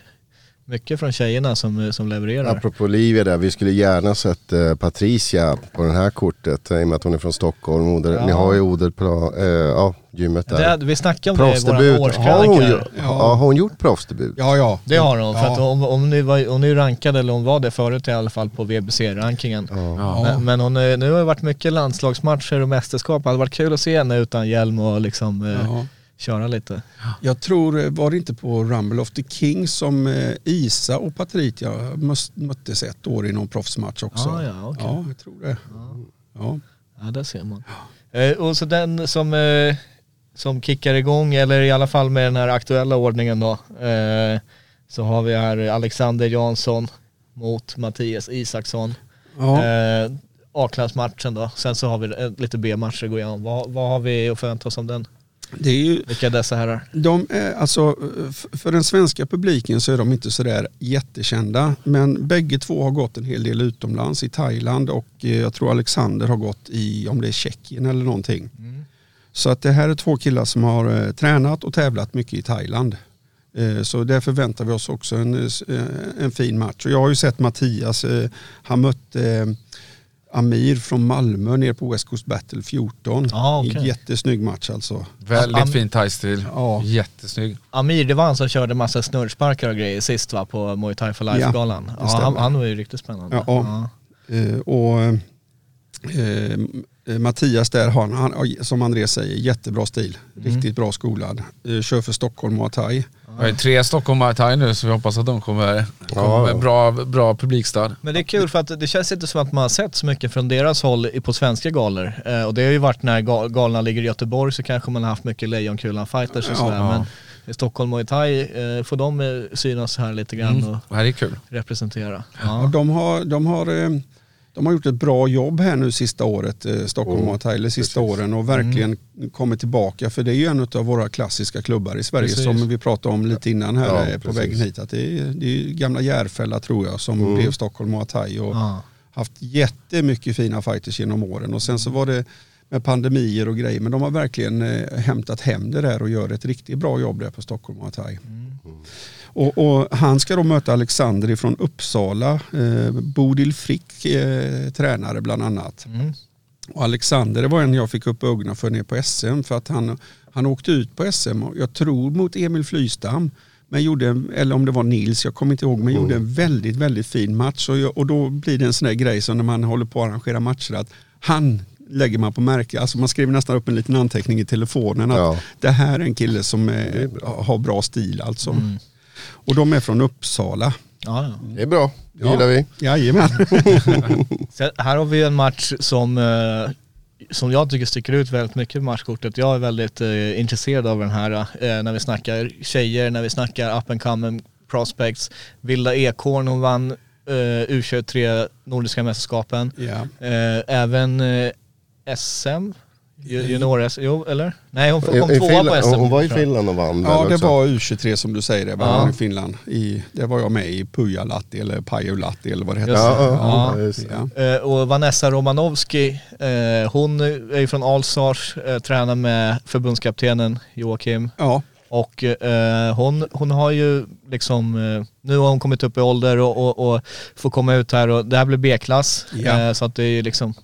Speaker 1: mycket från tjejerna som, som levererar.
Speaker 3: Apropå Olivia där, vi skulle gärna sett eh, Patricia på det här kortet i och med att hon är från Stockholm. Oder,
Speaker 1: Ja.
Speaker 3: Ni har ju Oderplan, eh, ja gymmet där.
Speaker 1: Det, vi snackade om det i
Speaker 3: Proffsdebut,
Speaker 1: våran
Speaker 3: har hon, ja. har hon gjort proffsdebut?
Speaker 4: ja, ja.
Speaker 1: Det har hon, för
Speaker 4: Ja.
Speaker 1: att hon, hon, nu var, hon är ju rankad, eller hon var det förut i alla fall på VBC-rankingen.
Speaker 2: Ja.
Speaker 1: Men, men hon, är- nu har det varit mycket landslagsmatcher och mästerskap. Det hade varit kul att se henne utan hjälm och liksom eh. Köra lite.
Speaker 4: Jag tror, eh, var det inte på Rumble of the King som eh, Isa och Patricia möttes ett år i någon proffsmatch också?
Speaker 1: Ah, ja, okej.
Speaker 4: ja, jag tror det. Ja.
Speaker 1: Ja, där ser man. Eh, och så den som, eh, som kickar igång, eller i alla fall med den här aktuella ordningen då, eh, så har vi här Alexander Jansson mot Mattias Isaksson.
Speaker 4: Ja.
Speaker 1: A-klassmatchen då, sen så har vi lite B-matcher att gå igenom. Vad, vad har vi att förvänta oss om den?
Speaker 4: Det är ju,
Speaker 1: Vilka är dessa herrar?
Speaker 4: De är, alltså, f- för den svenska publiken så är de inte sådär jättekända. Men bägge två har gått en hel del utomlands i Thailand och eh, jag tror Alexander har gått i, om det är Tjeckien eller någonting. Så att det här är två killar som har eh, tränat och tävlat mycket i Thailand. Eh, så där förväntar vi oss också en, eh, eh, en fin match. Och jag har ju sett Mattias, eh, han mötte eh, Amir från Malmö ner på West Coast Battle 14.
Speaker 1: Ah, okej.
Speaker 4: Jättesnygg match alltså.
Speaker 2: Väldigt
Speaker 1: Am-
Speaker 2: fin thai-stil.
Speaker 4: Ja.
Speaker 2: Jättesnygg.
Speaker 1: Amir, det var han som körde massa snurrsparkar och grejer sist va, på Muay Thai for Life-galan. Ja,
Speaker 4: stämmer.
Speaker 1: han, han var ju riktigt spännande.
Speaker 4: Ja, Eh, och eh, eh, Mattias där har han, han, som Andrés säger, jättebra stil.
Speaker 1: Mm.
Speaker 4: Riktigt bra skolad. Eh, kör för Stockholm Muay Thai.
Speaker 2: Vi har ju tre Stockholm Muay Thai nu så vi hoppas att de kommer, kommer med bra, bra publikstöd.
Speaker 1: Men det är kul för att det känns inte som att man har sett så mycket från deras håll i- på svenska galor. Eh, och det har ju varit när ga- galorna ligger i Göteborg så kanske man har haft mycket Lejonkulan-fighters och
Speaker 4: Ja,
Speaker 1: sådär.
Speaker 2: ja.
Speaker 1: Men i Stockholm Muay Thai eh, får de eh, synas här lite grann
Speaker 2: Mm.
Speaker 1: och
Speaker 2: Det här är kul.
Speaker 1: representera.
Speaker 4: Och
Speaker 1: Ja.
Speaker 4: de, har, de, har, eh, de har gjort ett bra jobb här nu sista året, eh, Stockholm
Speaker 3: Mm,
Speaker 4: Muay Thai, eller sista åren och verkligen kommit tillbaka. För det är ju en av våra klassiska klubbar i Sverige
Speaker 1: Precis.
Speaker 4: som vi pratade om lite innan här
Speaker 3: Ja,
Speaker 4: eh, på
Speaker 3: precis.
Speaker 4: vägen hit. Att det, är, det är gamla Järfälla tror jag som
Speaker 3: Mm.
Speaker 4: blev Stockholm Muay Thai. Och,
Speaker 1: Ja.
Speaker 4: haft jättemycket fina fighters genom åren och sen så var det med pandemier och grejer men de har verkligen eh, hämtat hem det där och gör ett riktigt bra jobb där på Stockholm Muay Thai. Och, och han ska då möta Alexander från Uppsala, eh, Bodil Frick eh, tränare bland annat.
Speaker 1: Mm.
Speaker 4: Och Alexander det var en jag fick upp ögonen för ner på SM för att han, han åkte ut på SM, och jag tror mot Emil Flystam. Men gjorde, eller om det var Nils, jag kommer inte ihåg, men gjorde en väldigt, väldigt fin match. Och, jag, och då blir det en sån där grej som när man håller på att arrangera matcher, att han lägger man på märke. Alltså man skriver nästan upp en liten anteckning i telefonen att
Speaker 3: Ja.
Speaker 4: det här är en kille som är, har bra stil alltså. Och de är från Uppsala.
Speaker 1: Ja, ja.
Speaker 3: Det är bra, det gillar vi.
Speaker 4: Jajamän.
Speaker 1: Här har vi en match som, eh, som jag tycker sticker ut väldigt mycket på matchkortet. Jag är väldigt eh, intresserad av den här eh, när vi snackar tjejer, när vi snackar up and coming prospects. Vilda Ekorn, hon vann eh, U23 Nordiska mästerskapen. Eh, även eh, SM, junior-SM, jo eller? Nej hon kom
Speaker 3: I, i
Speaker 1: tvåa på SM.
Speaker 3: hon var i. Finland och vann
Speaker 4: Ja det
Speaker 3: också.
Speaker 4: var U23 som du säger, det var
Speaker 1: Ja.
Speaker 4: i Finland. I, det var jag med i Pujalatti eller Pajulatti eller vad det hette.
Speaker 1: Just
Speaker 3: Ja, ja,
Speaker 1: Ja. Eh, och Vanessa Romanovski, eh, hon är ju från Alsars, eh, tränar med förbundskaptenen Joakim.
Speaker 4: ja.
Speaker 1: Och eh, hon, hon har ju liksom, eh, nu har hon kommit upp i ålder och, och, och får komma ut här och det här blir B-klass.
Speaker 4: Ja.
Speaker 1: Eh, så att det är ju liksom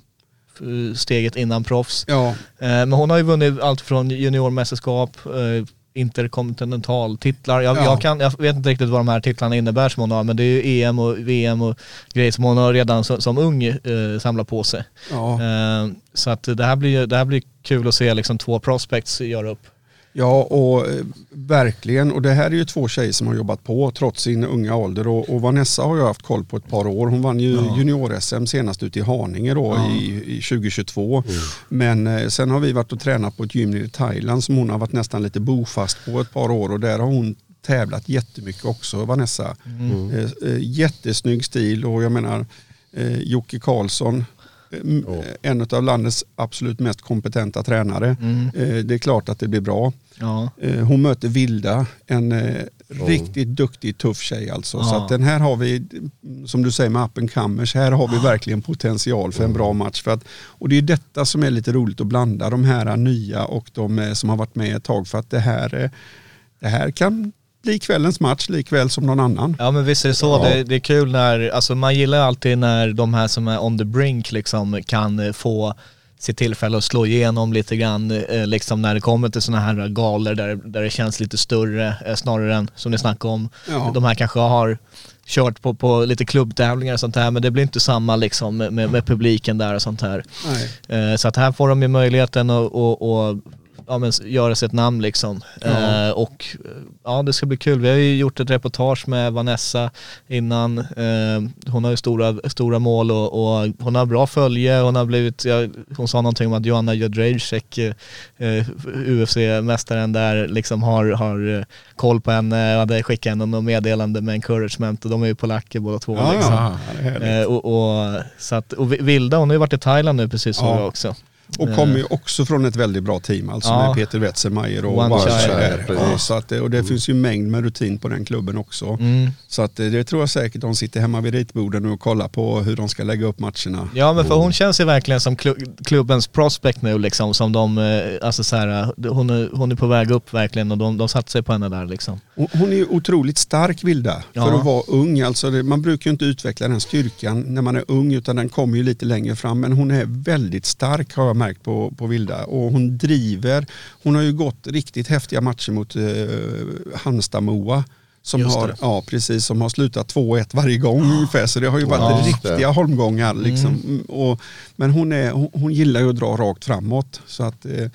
Speaker 1: steget innan proffs.
Speaker 4: ja.
Speaker 1: Eh, men hon har ju vunnit allt från juniormästerskap, eh, interkontinentaltitlar. Jag,
Speaker 4: Ja.
Speaker 1: jag, kan, jag vet inte riktigt vad de här titlarna innebär som hon har men det är ju EM och VM och grejer som hon har redan som, som ung eh, samlat på sig.
Speaker 4: ja.
Speaker 1: Eh, så att det här blir, det här blir kul att se liksom två prospects göra upp.
Speaker 4: Ja, och eh, verkligen. Och det här är ju två tjejer som har jobbat på trots sin unga ålder. Och, och Vanessa har jag haft koll på ett par år. Hon vann ju junior-SM senast ute i Haninge då i, i 2022. Men eh, sen har vi varit och tränat på ett gym i Thailand som hon har varit nästan lite bofast på ett par år. Och där har hon tävlat jättemycket också, Vanessa. Eh, eh, jättesnygg stil och jag menar eh, Jocke Karlsson m- en av landets absolut mest kompetenta tränare. Eh, Det är klart att det blir bra.
Speaker 1: Ja.
Speaker 4: Eh, Hon möter Vilda, en eh, riktigt duktig, tuff tjej alltså. Så
Speaker 1: Ja.
Speaker 4: att den här har vi, som du säger med up and comers, här har vi verkligen potential för en bra match. För att, och det är detta som är lite roligt att blanda, de här nya och de som har varit med ett tag. För att det här, det här kan bli kvällens match likväl som någon annan.
Speaker 1: Ja men visst är det så, det, det är kul när, alltså man gillar alltid när de här som är on the brink liksom kan eh, få sitt tillfälle att slå igenom lite grann eh, liksom när det kommer till sådana här galer där, där det känns lite större eh, snarare än som ni snackade om.
Speaker 4: Ja.
Speaker 1: De här kanske har kört på, på lite klubbtävlingar och sånt här men det blir inte samma liksom med, med publiken där och sånt här.
Speaker 4: Nej.
Speaker 1: Så att här får de ju möjligheten att, ja, men, göra sig ett namn liksom.
Speaker 4: Ja.
Speaker 1: Eh, och ja, det ska bli kul. Vi har ju gjort ett reportage med Vanessa innan. Eh, hon har ju stora, stora mål och, och hon har bra följe. Hon har blivit, ja, hon sa någonting om att Joanna Jędrzejczyk, eh, UFC-mästaren där, liksom har, har eh, koll på henne. Jag hade skickat henne något meddelande med encouragement och de är ju polacker båda två.
Speaker 4: Ja,
Speaker 1: liksom.
Speaker 4: ja.
Speaker 1: Eh, och, och, så att, och Vilda, hon har ju varit i Thailand nu precis som
Speaker 4: Ja.
Speaker 1: jag också.
Speaker 4: Och kommer ju också från ett väldigt bra team, alltså
Speaker 1: Ja.
Speaker 4: med Peter Wetzelmeier och
Speaker 1: One
Speaker 4: One
Speaker 1: Shire,
Speaker 4: där.
Speaker 3: precis.
Speaker 4: Ja, så att, det- och det finns ju mängd med rutin på den klubben också.
Speaker 1: Mm.
Speaker 4: Så att, eh, det tror jag säkert de sitter hemma vid ritbordet nu och kollar på hur de ska lägga upp matcherna.
Speaker 1: Ja men för hon känns ju verkligen som klu- klubbens prospect nu liksom, som de, eh, alltså så här, eh, hon är, hon är på väg upp verkligen och de, de satsar på henne där liksom.
Speaker 4: Hon- är ju otroligt stark Vilda
Speaker 1: Ja.
Speaker 4: för att vara ung. Alltså man brukar ju inte utveckla den styrkan när man är ung utan den kommer ju lite längre fram. Men hon är väldigt stark har jag märkt på, på Vilda och hon driver. Hon har ju gått riktigt häftiga matcher mot eh, Halmstad-Moa. Som
Speaker 1: Just
Speaker 4: har,
Speaker 1: det.
Speaker 4: ja, precis, som har slutat 2-1 varje gång ungefär. Så det har ju varit
Speaker 1: Ja.
Speaker 4: riktiga holmgångar. Liksom. Mm, Och, men hon, är, hon, hon gillar ju att dra rakt framåt. Så att, eh,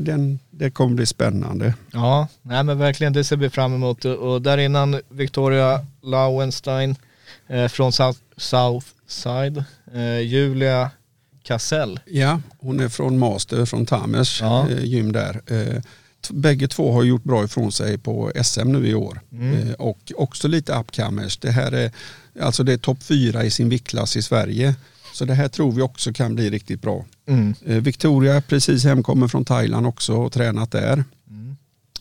Speaker 4: den, det kommer bli spännande.
Speaker 1: Ja, nej men verkligen det ser vi fram emot och där innan Victoria Lauenstein eh, från South, Southside, eh, Julia Kassell.
Speaker 4: Ja, hon är från Master, från Tamers
Speaker 1: Ja.
Speaker 4: eh, gym där. Eh, bägge två har gjort bra ifrån sig på SM nu i år. Eh, och också lite upcomers. Det här är, alltså det är topp fyra i sin viktklass i Sverige. Så det här tror vi också kan bli riktigt bra.
Speaker 1: Mm.
Speaker 4: Victoria precis hemkommen från Thailand också och tränat där.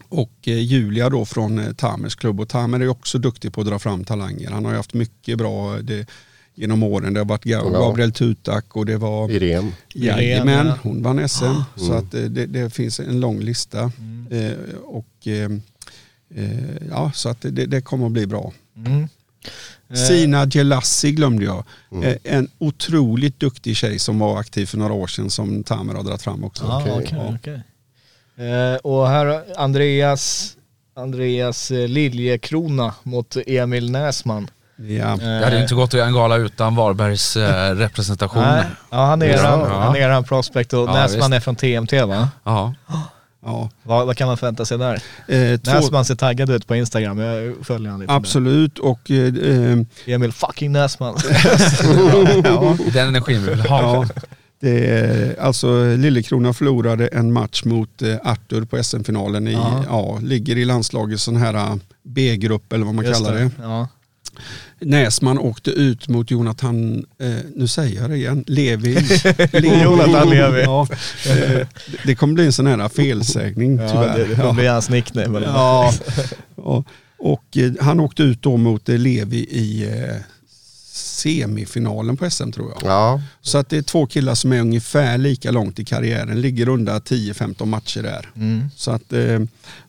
Speaker 4: Och eh, Julia då från Tamers klubb och Tamer är också duktig på att dra fram talanger. Han har ju haft mycket bra det, genom åren. Det har varit Ga-
Speaker 3: Ja.
Speaker 4: Gabriel Tutak och det var
Speaker 3: Irene.
Speaker 4: Jajamän, hon vann SM. Så att eh, det, det finns en lång lista. Eh, och eh, eh, ja, så att det, det kommer att bli bra.
Speaker 1: Mm. Eh,
Speaker 4: Sina Gelassi glömde jag. Eh, en otroligt duktig tjej som var aktiv för några år sedan som Tamer har dragit fram också.
Speaker 3: Okej.
Speaker 1: okej,
Speaker 4: Ja.
Speaker 1: okej. Eh, och här Andreas Andreas Liljekrona mot Emil Näsman.
Speaker 4: Ja.
Speaker 2: Det hade inte gått att göra en gala utan Varbergs eh, representation.
Speaker 1: Nej, ja, han är
Speaker 2: Ja.
Speaker 1: eran,
Speaker 2: Ja.
Speaker 1: han är eran prospect och
Speaker 2: Ja,
Speaker 1: Näsman
Speaker 2: visst.
Speaker 1: är från TMT va?
Speaker 2: Ja.
Speaker 4: Ja.
Speaker 1: Vad, vad kan man förvänta sig där?
Speaker 4: Eh, två,
Speaker 1: Näsman ser taggad ut på Instagram, jag följer han lite
Speaker 4: absolut och eh, eh,
Speaker 1: där. Emil fucking Näsman.
Speaker 4: ja,
Speaker 2: Den energin vi vill ha.
Speaker 4: ja, det är, alltså Lillekrona förlorade en match mot eh, Arthur på SM-finalen. I,
Speaker 1: Ja.
Speaker 4: ja, ligger i landslagets sån här eh, B-grupp eller vad man
Speaker 1: Just
Speaker 4: kallar det.
Speaker 1: Ja.
Speaker 4: Näsman åkte ut mot Jonathan, eh, nu säger jag det igen, Levi.
Speaker 1: Jonathan Levi.
Speaker 4: Ja, eh, det- det kommer bli en sån här felsägning
Speaker 1: Ja,
Speaker 4: tyvärr.
Speaker 1: det, det får bli hans nickname.
Speaker 4: Ja, ja. och eh, han åkte ut då mot eh, Levi i eh, semifinalen på SM tror jag.
Speaker 3: Ja,
Speaker 4: Så att det är två killar som är ungefär lika långt i karriären, ligger under 10-15 matcher där.
Speaker 1: Mm.
Speaker 4: Så att, eh,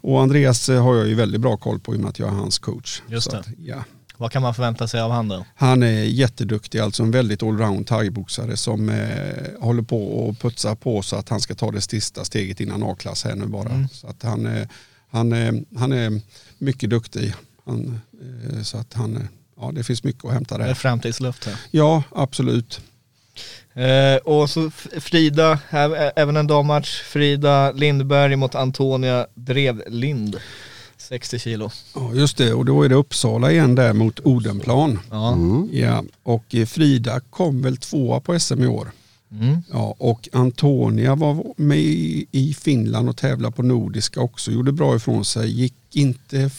Speaker 4: och Andreas har jag ju väldigt bra koll på i och med att jag är hans coach.
Speaker 1: Just
Speaker 4: Så
Speaker 1: det.
Speaker 4: Att, ja.
Speaker 1: Vad kan man förvänta sig av han då?
Speaker 4: Han är jätteduktig, alltså en väldigt allround thaiboxare som eh, håller på och putsar på så att han ska ta det sista steget innan A-klass här nu bara.
Speaker 1: Mm.
Speaker 4: Så att han, eh, han, eh, han är mycket duktig. Han, eh, så att han, ja det finns mycket att hämta
Speaker 1: Det är
Speaker 4: där.
Speaker 1: framtidsluft här.
Speaker 4: Ja, absolut.
Speaker 1: Och så Frida, även en dammatch. Frida Lindberg mot Antonia Drevlind. 60 kilo.
Speaker 4: Ja, just det, och då är det Uppsala igen där mot Odenplan.
Speaker 1: Ja.
Speaker 4: Ja, och eh, Frida kom väl tvåa på SM i år.
Speaker 1: Mm.
Speaker 4: Ja, och Antonia var med i Finland och tävlade på Nordiska också. Gjorde bra ifrån sig. Gick inte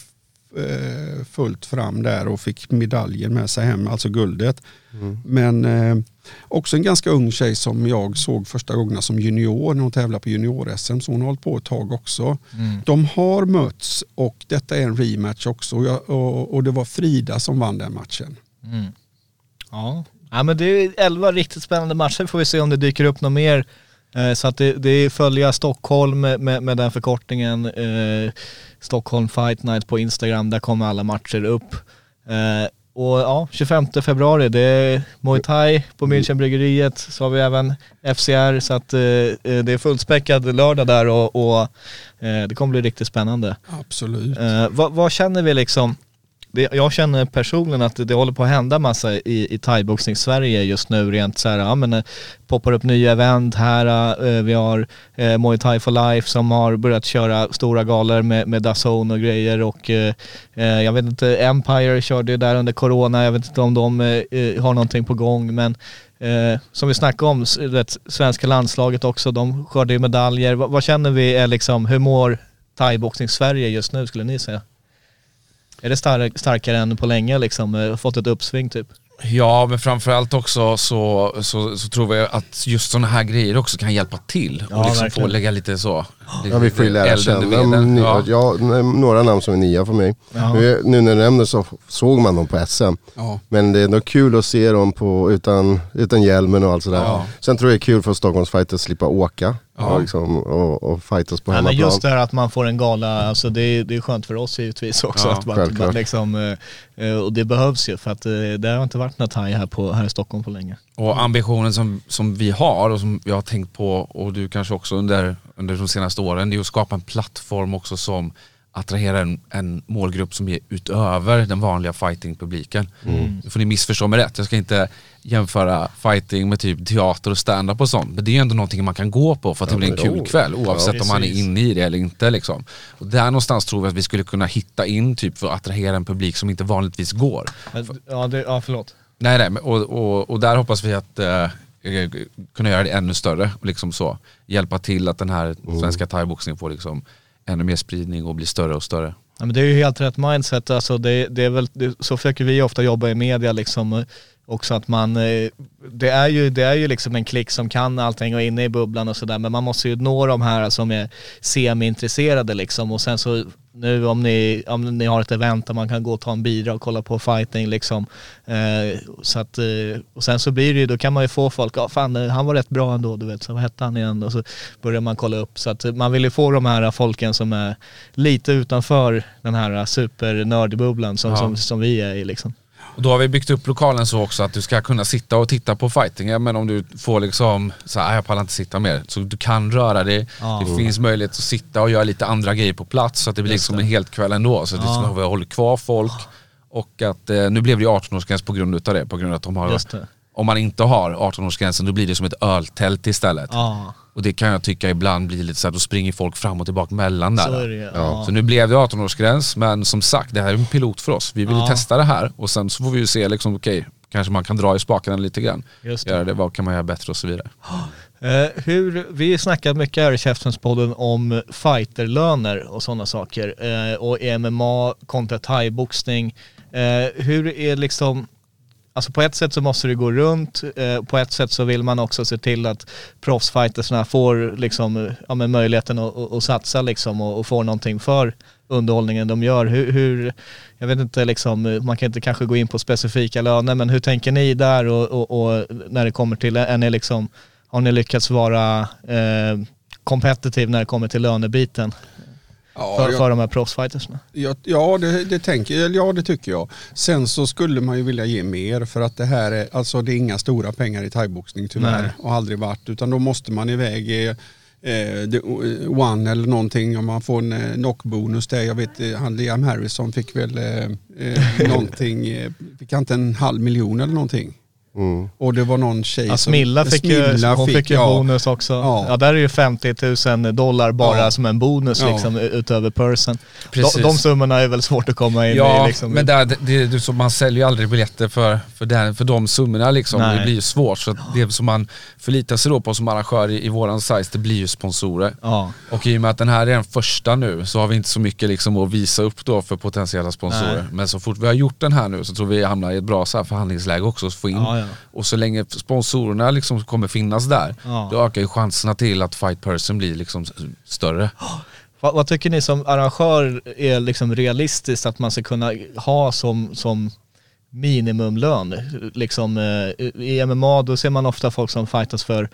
Speaker 4: fullt fram där och fick medaljen med sig hem, alltså guldet. Men eh, också en ganska ung tjej som jag såg första gångerna som junior när hon tävlade på junior-SM. Så hon har hållit på ett tag också.
Speaker 1: Mm.
Speaker 4: De har mötts och detta är en rematch också. Och, jag, och, och det var Frida som vann den matchen.
Speaker 1: Mm. Ja. ja, men det är 11 riktigt spännande matcher. Får vi se om det dyker upp något mer. Eh, Så att det, det är följa Stockholm med, med, med den förkortningen. Eh, Stockholm Fight Night på Instagram. Där kommer alla matcher upp. Eh, och ja, 25 februari, det är Muay Thai på Münchenbryggeriet. Så har vi även FCR. Så att eh, eh, det är fullspäckad lördag där och, och eh, det kommer bli riktigt spännande.
Speaker 4: Absolut.
Speaker 1: Eh, vad, vad känner vi liksom? Det, jag känner personligen att det, det håller på att hända massa i, i thaiboxning Sverige just nu rent så här, ja men eh, poppar upp nya event här, eh, eh, vi har eh, Muay Thai for Life som har börjat köra stora galor med, med Dazone och grejer och eh, eh, jag vet inte, Empire körde ju där under corona, jag vet inte om de har någonting på gång men eh, som vi snackade om, det svenska landslaget också, de skördar ju medaljer. Vad, vad känner vi är liksom, hur mår thaiboxning Sverige just nu skulle ni säga? Är det stark, starkare än på länge liksom? Eh, fått ett uppsving typ?
Speaker 2: Ja, men framförallt också så, så, så tror vi att just sådana här grejer också kan hjälpa till.
Speaker 1: Ja,
Speaker 2: och liksom få lägga lite så.
Speaker 3: ja vi får ju lära känna
Speaker 2: Ja.
Speaker 3: ja. några namn som är nya för mig.
Speaker 1: Ja.
Speaker 3: Nu, nu när du nämner så såg man dem på SM.
Speaker 4: Ja.
Speaker 3: Men det är ändå kul att se dem på, utan, utan hjälmen och allt sådär.
Speaker 2: Ja.
Speaker 3: Sen tror jag det är kul för Stockholms fighters att slippa åka
Speaker 2: Ja.
Speaker 3: och, liksom, och, och fightas på hemmaplan.
Speaker 1: just det här att man får en gala, alltså det, är- det är skönt för oss givetvis också.
Speaker 2: Ja,
Speaker 1: att man, man liksom, eh, eh, och det behövs ju för att eh, det har inte varit något thai här, på, här i Stockholm på länge.
Speaker 2: Och ambitionen som, som vi har och som jag har tänkt på och du kanske också under, under de senaste åren, det är att skapa en plattform också som attraherar en, en målgrupp som är utöver den vanliga fightingpubliken.
Speaker 3: Mm.
Speaker 2: Nu får ni missförstå mig rätt, jag ska inte jämföra fighting med typ teater och stand-up och sånt. Men det är ändå någonting man kan gå på för att det blir en kul kväll oavsett
Speaker 1: Ja,
Speaker 2: om man är inne i det eller inte. Liksom. Och där någonstans tror vi att vi skulle kunna hitta in typ för att attrahera en publik som inte vanligtvis går.
Speaker 1: Ja, det, ja förlåt.
Speaker 2: Nej, nej, och, och, och där hoppas vi att eh, eh, kunna göra det ännu större och liksom så hjälpa till att den här svenska thaiboxningen får liksom ännu mer spridning och blir större och större.
Speaker 1: Ja, men det är ju helt rätt mindset, alltså det, det är väl, det, så försöker vi ofta jobba i media liksom. Också att man, eh, det är ju, det är ju liksom en klick som kan allting och är inne i bubblan och sådär men man måste ju nå de här som är semi-intresserade liksom och sen så nu om ni, om ni har ett event där man kan gå och ta en bira och kolla på fighting liksom. Eh, så att, eh, och sen så blir det ju, då kan man ju få folk, ja fan eh, han var rätt bra ändå du vet, så vad hette han igen? Och så börjar man kolla upp. Så att man vill ju få de här folken som är lite utanför den här supernördbubblan som,
Speaker 2: Ja.
Speaker 1: som, som vi är i liksom.
Speaker 2: Och då har vi byggt upp lokalen så också att du ska kunna sitta och titta på fightingen men om du får liksom så här, "Ah, jag pallar inte sitta mer. Så du kan röra dig.
Speaker 1: Ja.
Speaker 2: Det finns möjlighet att sitta och göra lite andra grejer på plats så att det blir liksom en helt kväll ändå. Så att liksom, vi håller kvar folk. Och att eh, nu blev det ju 18-årsgräns på grund utav det. På grund av att de har. Om man inte har 18-årsgränsen då blir det som ett öltält istället.
Speaker 1: Ja,
Speaker 2: Och det kan jag tycka ibland blir lite så att då springer folk fram och tillbaka mellan där.
Speaker 1: så det. Ja.
Speaker 2: Så nu blev det 18-årsgräns men som sagt det här är en pilot för oss. Vi vill
Speaker 1: Ja.
Speaker 2: testa det här och sen så får vi ju se liksom okej, kanske man kan dra i spakarna lite grann.
Speaker 1: Just det.
Speaker 2: Göra det, vad kan man göra bättre och så vidare.
Speaker 1: Eh, hur, vi har snackat mycket här i Käftenspodden om fighterlöner och sådana saker. Eh, och MMA kontra thaiboxning. Eh, hur är liksom, alltså på ett sätt så måste det gå runt, eh, på ett sätt så vill man också se till att proffsfightersna får liksom, ja, men möjligheten att, att, att satsa liksom och, och får någonting för underhållningen de gör. Hur, hur, jag vet inte liksom, man kan inte kanske gå in på specifika löner men hur tänker ni där och, och, och när det kommer till, är ni liksom har ni lyckats vara eh, competitive när det kommer till lönebiten
Speaker 4: Ja,
Speaker 1: för,
Speaker 4: jag-
Speaker 1: för de här proffsfightersna?
Speaker 4: Ja, ja, det, det tänker, ja, det tycker jag. Sen så skulle man ju vilja ge mer för att det här är, alltså det är inga stora pengar i thaiboxning tyvärr
Speaker 1: Nej.
Speaker 4: och har aldrig varit utan då måste man iväg eh, eh, the one eller någonting om man får en eh, knockbonus där. Jag vet eh, han Liam Harrison fick väl eh, någonting, fick han inte en halv miljon eller någonting?
Speaker 3: Mm.
Speaker 4: Och det var någon tjej
Speaker 1: Ja,
Speaker 4: som...
Speaker 1: Smilla fick ju,
Speaker 4: Smilla
Speaker 1: hon fick ju
Speaker 4: ja.
Speaker 1: bonus också. Ja.
Speaker 4: Ja.
Speaker 1: där är ju 50 000 dollar bara
Speaker 4: Ja.
Speaker 1: som en bonus
Speaker 4: Ja.
Speaker 1: liksom utöver person. De,
Speaker 2: Precis.
Speaker 1: de summorna är väl svårt att komma in
Speaker 2: Ja,
Speaker 1: i liksom.
Speaker 2: men där, det, det, det, så man säljer ju aldrig biljetter för, för, den, för de summorna liksom.
Speaker 1: Nej.
Speaker 2: Det blir ju svårt. Så det som man förlitar sig då på som arrangör i, i våran size, det blir ju sponsorer.
Speaker 1: Ja,
Speaker 2: Och i och med att den här är den första nu så har vi inte så mycket liksom att visa upp då för potentiella sponsorer.
Speaker 1: Nej.
Speaker 2: Men så fort vi har gjort den här nu så tror vi hamnar i ett bra så här förhandlingsläge också att få in. Och så länge sponsorerna liksom kommer finnas där,
Speaker 1: Ja.
Speaker 2: då ökar ju chanserna till att fight person blir liksom större.
Speaker 1: Vad, vad tycker ni som arrangör är liksom realistiskt att man ska kunna ha som, som minimumlön? Liksom, eh, I MMA då ser man ofta folk som fightas för,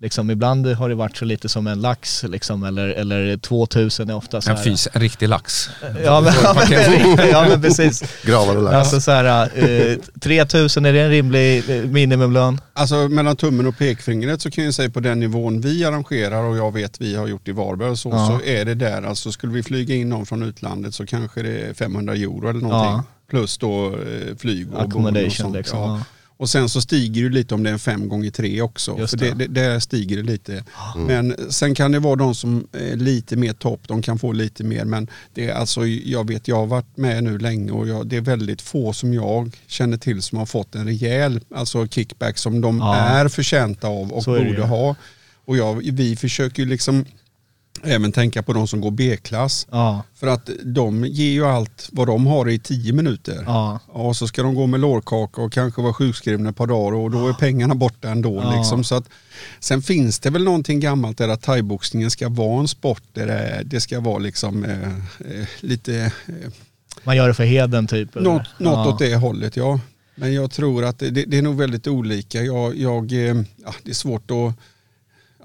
Speaker 1: liksom, ibland har det varit så lite som en lax liksom, eller, eller 2000 är ofta så
Speaker 2: En
Speaker 1: här.
Speaker 2: fys, en riktig lax.
Speaker 1: Ja men, ja, men, ja men precis.
Speaker 3: Gravar och lax.
Speaker 1: Alltså så här, eh, 3000 är det en rimlig eh, minimumlön?
Speaker 4: Alltså mellan tummen och pekfingret så kan jag säga på den nivån vi arrangerar och jag vet vi har gjort i Varberg så,
Speaker 1: Ja.
Speaker 4: så är det där. Alltså skulle vi flyga in någon från utlandet så kanske det är 500 euro eller någonting.
Speaker 1: Ja.
Speaker 4: Plus då eh, flyg och och
Speaker 1: Accommodation
Speaker 4: sånt.
Speaker 1: liksom.
Speaker 4: Ja. Och sen så stiger det lite om det är en fem gånger tre också.
Speaker 1: Just
Speaker 4: för
Speaker 1: det.
Speaker 4: det, det, där stiger det lite. Men sen kan det vara de som är lite mer topp, de kan få lite mer. Men det är alltså, jag vet, jag har varit med nu länge och jag, det är väldigt få som jag känner till som har fått en rejäl alltså kickback som de
Speaker 1: Ja.
Speaker 4: är förtjänta av och borde ha. Och jag, vi försöker ju liksom även tänka på de som går B-klass.
Speaker 1: Ja,
Speaker 4: För att de ger ju allt vad de har i tio minuter.
Speaker 1: ja,
Speaker 4: Och så ska de gå med lårkaka och kanske vara sjukskrivna ett par dagar och då är pengarna borta ändå.
Speaker 1: Ja.
Speaker 4: Liksom. Så att, sen finns det väl någonting gammalt där att thaiboxningen ska vara en sport där det, det ska vara liksom eh, eh, lite eh,
Speaker 1: man gör det för heden typ? eller?
Speaker 4: något, något
Speaker 1: ja.
Speaker 4: åt det hållet ja. Men jag tror att det, det, är nog väldigt olika. Jag, jag, eh, det är svårt att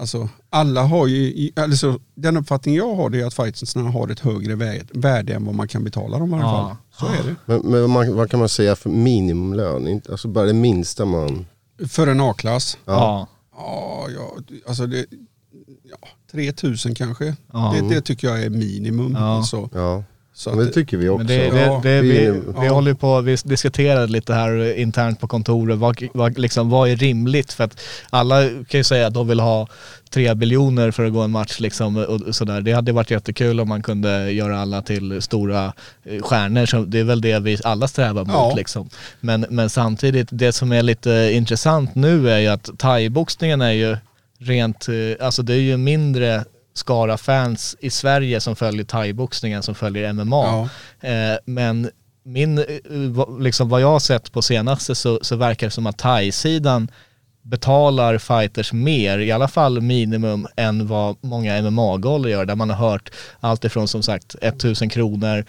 Speaker 4: Alltså, alla har ju, alltså, den uppfattning jag har är att fightersna har ett högre värde, värde än vad man kan betala dem i alla
Speaker 1: Ja.
Speaker 4: fall. Så är det.
Speaker 3: Men, men man, vad kan man säga för minimumlön? Inte- Alltså bara det minsta man...
Speaker 4: För en A-klass,
Speaker 1: Ja.
Speaker 4: ja, ja, alltså det, ja, 3000 kanske.
Speaker 1: Ja.
Speaker 4: Det, det tycker jag är minimum.
Speaker 1: Ja.
Speaker 4: Alltså.
Speaker 3: Ja,
Speaker 4: Så
Speaker 3: men det
Speaker 4: att,
Speaker 3: tycker vi också.
Speaker 1: Det, det,
Speaker 4: Ja,
Speaker 1: det, vi,
Speaker 3: minimum.
Speaker 1: vi
Speaker 4: Ja.
Speaker 1: håller på, vi diskuterade lite här internt på kontoret, vad, vad, liksom, vad är rimligt? För att alla kan ju säga att de vill ha tre biljoner för att gå en match liksom och sådär. Det hade varit jättekul om man kunde göra alla till stora eh, stjärnor. Så det är väl det vi alla strävar mot
Speaker 4: Ja.
Speaker 1: liksom. Men, men samtidigt, det som är lite intressant nu är ju att thaiboxningen är ju rent, eh, alltså det är ju mindre skara fans i Sverige som följer thaiboxningen som följer MMA.
Speaker 4: Ja.
Speaker 1: Eh, men min, eh, liksom vad jag har sett på senaste så, så verkar det som att thai-sidan betalar fighters mer, i alla fall minimum, än vad många MMA-galor gör. Där man har hört allt ifrån som sagt 1000 kronor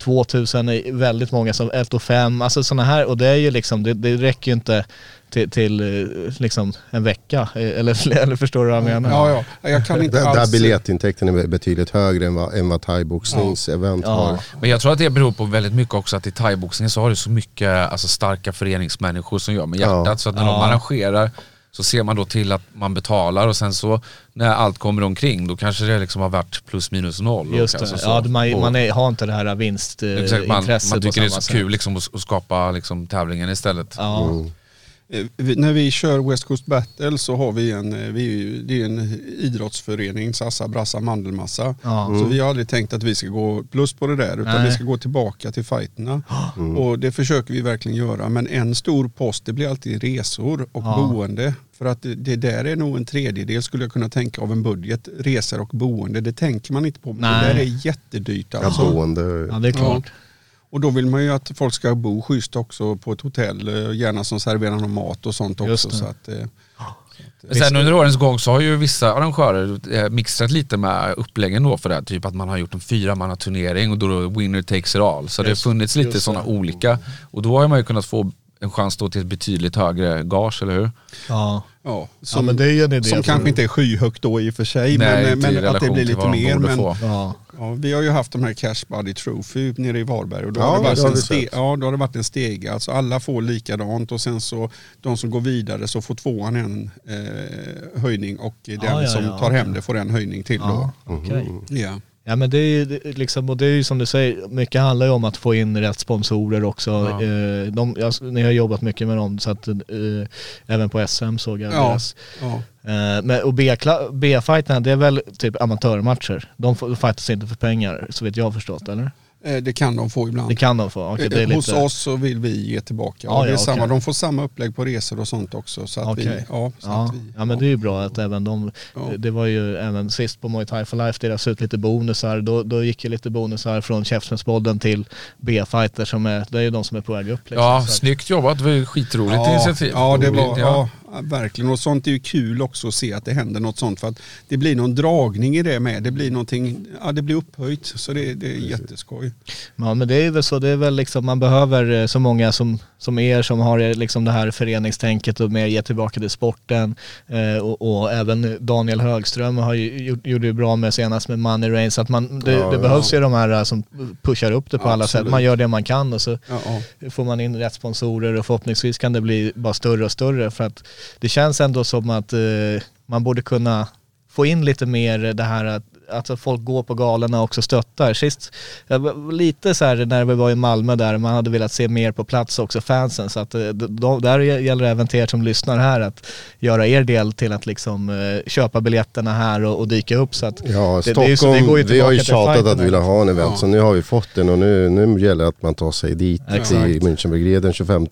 Speaker 1: 2000 är väldigt många som 1 och 5, alltså sådana här och det är ju liksom, det, det räcker ju inte till, till eh, liksom en vecka, eh, eller, eller förstår du vad jag menar?
Speaker 4: Ja, ja. Jag kan inte
Speaker 3: Där, där
Speaker 4: alls...
Speaker 3: biljettintäkten är betydligt högre än vad, än vad thaiboxningsevent
Speaker 1: Ja.
Speaker 3: har.
Speaker 2: Men jag tror att det beror på väldigt mycket också att i thaiboxningen så har du så mycket alltså, starka föreningsmänniskor som gör med hjärtat.
Speaker 3: Ja.
Speaker 2: Så att när de arrangerar så ser man då till att man betalar och sen så när allt kommer omkring då kanske det liksom har varit plus minus noll.
Speaker 1: Just
Speaker 2: och
Speaker 1: det,
Speaker 2: alltså så.
Speaker 1: ja, man, man är, har inte det här
Speaker 2: Exakt,
Speaker 1: vinstintresset
Speaker 2: man, man
Speaker 1: på
Speaker 2: tycker det är så
Speaker 1: sätt.
Speaker 2: kul liksom, att, att skapa liksom, tävlingen istället.
Speaker 1: Ja,
Speaker 3: Mm.
Speaker 4: Eh, När vi kör West Coast Battle så har vi en, eh, vi, det är en idrottsförening, Sassa Brassa Mandelmassa.
Speaker 1: Ja.
Speaker 4: Så vi har aldrig tänkt att vi ska gå plus på det där utan
Speaker 1: Nej.
Speaker 4: vi ska gå tillbaka till fighterna. Och det försöker vi verkligen göra. Men en stor post det blir alltid resor och
Speaker 1: Ja.
Speaker 4: boende. För att det, det där är nog en tredjedel skulle jag kunna tänka av en budget. Resor och boende, det tänker man inte på. Men
Speaker 1: Nej.
Speaker 4: det där är jättedyrt
Speaker 3: Ja,
Speaker 4: alltså.
Speaker 3: boende.
Speaker 1: ja det är klart.
Speaker 4: Och då vill man ju att folk ska bo schysst också på ett hotell. eh, Gärna som serverar någon mat och sånt
Speaker 1: Just
Speaker 4: också. Så att, eh,
Speaker 2: Men Sen under årens gång så har ju vissa arrangörer eh, mixtrat lite med uppläggen då för det här. Typ att man har gjort en fyramanna turnering och då winner takes it all. Så det har
Speaker 4: Just-
Speaker 2: funnits lite
Speaker 4: just
Speaker 2: sådana olika. Och då har man ju kunnat få en chans då till ett betydligt högre gage, eller hur?
Speaker 1: Ja.
Speaker 4: Ja,
Speaker 1: ja,
Speaker 4: som,
Speaker 1: men det är en idé.
Speaker 4: som kanske inte är skyhögt då i och för sig.
Speaker 2: Nej,
Speaker 4: men men att det blir lite mer. Men.
Speaker 1: Ja.
Speaker 4: ja, vi har ju haft de här Cash Buddy Trophy nere i Varberg. Och då,
Speaker 3: Ja,
Speaker 4: har det varit
Speaker 3: det har
Speaker 4: en
Speaker 3: vi
Speaker 4: ste-
Speaker 3: sett.
Speaker 4: ja, då har det varit en stege. Alltså alla får likadant och sen så de som går vidare så får tvåan en eh, höjning och den
Speaker 1: Ja, ja,
Speaker 4: som
Speaker 1: ja,
Speaker 4: tar hem det får en höjning till
Speaker 1: Ja,
Speaker 4: då.
Speaker 1: okej.
Speaker 4: Ja.
Speaker 1: Ja men det är ju liksom, och det är ju som du säger, mycket handlar ju om att få in rätt sponsorer också.
Speaker 2: Ja.
Speaker 1: Eh, de, jag, ni har jobbat mycket med dem så att eh, även på SM såg jag
Speaker 4: Ja.
Speaker 1: deras.
Speaker 4: Ja.
Speaker 1: Eh, men, och B-fighterna det är väl typ amatörmatcher? De fightas inte för pengar så vet jag förstått eller?
Speaker 4: Eh, Det kan de få ibland.
Speaker 1: Det kan de få? Okej, det är
Speaker 4: Eh, Hos
Speaker 1: lite...
Speaker 4: oss så vill vi ge tillbaka.
Speaker 1: Ja,
Speaker 4: Ja, det är samma. De får samma upplägg på resor och sånt också. Så att vi, ja, så
Speaker 1: Ja.
Speaker 4: att vi,
Speaker 1: ja men det är ju bra att även de,
Speaker 4: Ja.
Speaker 1: det var ju även sist på Muay Thai for Life, deras ut lite bonusar, då, då gick ju lite bonusar från Käftsmällspodden till B-fighter som är, det är ju de som är på väg upp liksom.
Speaker 2: Ja,
Speaker 1: Så
Speaker 2: snyggt jobbat. Det var ju skitroligt
Speaker 4: ja,
Speaker 2: initiativ.
Speaker 4: ja, det var,
Speaker 2: Ja.
Speaker 4: Verkligen. Och sånt är ju kul också att se att det händer något sånt. För att det blir någon dragning i det med. Det blir någonting, ja det blir upphöjt. Så det, det är jätteskoj.
Speaker 1: Ja men det är väl så, det är väl liksom, man behöver eh, så många som, som er som har eh, liksom det här föreningstänket och mer ge tillbaka till sporten. Eh, och, och även Daniel Högström har ju, gjort- gjorde ju bra med senast med Money Rain så att man, det,
Speaker 3: Ja,
Speaker 1: det
Speaker 3: ja.
Speaker 1: behövs ju de här som pushar upp det på alla sätt.
Speaker 4: Absolut.
Speaker 1: Man gör det man kan och så
Speaker 4: ja.
Speaker 1: får man in rätt sponsorer och förhoppningsvis kan det bli bara större och större för att det känns ändå som att eh, man borde kunna få in lite mer det här att alltså folk går på galorna och också stöttar. Sist, jag var lite så här när vi var i Malmö där, man hade velat se mer på plats också, fansen. Så att eh, de, de, där gäller det även till er som lyssnar här att göra er del till att liksom eh, köpa biljetterna här och, och dyka upp. Så att
Speaker 3: Ja,
Speaker 1: det- det är ju så-
Speaker 3: Stockholm,
Speaker 1: det går ju
Speaker 3: vi har ju tjatat att vi vill ha en event,
Speaker 4: Ja.
Speaker 3: så nu har vi fått den och nu, nu gäller det att man tar sig dit
Speaker 1: Exakt.
Speaker 3: till Münchenbryggeriet den 25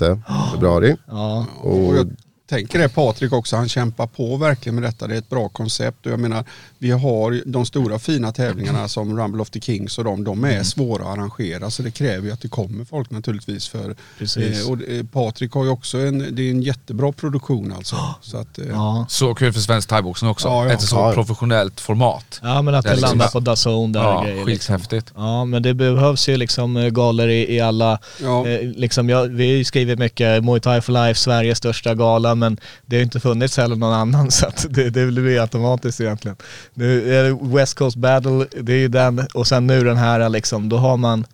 Speaker 3: februari.
Speaker 1: ja,
Speaker 4: Och jag tänker det Patrik också, han kämpar på verkligen med detta. Det är ett bra koncept och jag menar vi har de stora fina tävlingarna som Rumble of the Kings och de, de
Speaker 1: Mm.
Speaker 4: är svåra att arrangera så det kräver ju att det kommer folk naturligtvis för
Speaker 1: Precis.
Speaker 4: eh, och eh, Patrik har ju också en, det är en jättebra produktion alltså. Så att, eh,
Speaker 1: ja.
Speaker 2: Så kul för svensk thaiboxning också.
Speaker 4: Ja, ja.
Speaker 2: Ett så
Speaker 3: Ja.
Speaker 2: professionellt format.
Speaker 1: ja men att
Speaker 2: Det
Speaker 1: det
Speaker 2: liksom
Speaker 1: landar
Speaker 2: bara-
Speaker 1: på DAZN där
Speaker 2: Ja,
Speaker 1: grejer. Liksom.
Speaker 2: skithäftigt.
Speaker 1: Ja men det behövs ju liksom eh, galor i, i alla
Speaker 4: Ja.
Speaker 1: Eh, liksom jag, vi har ju skrivit mycket Muay Thai for Life, Sveriges största gala, men det har ju inte funnits heller någon annan så att det, det blir automatiskt egentligen. Nu är det West Coast Battle, det är ju den, och sen nu den här liksom, då har man,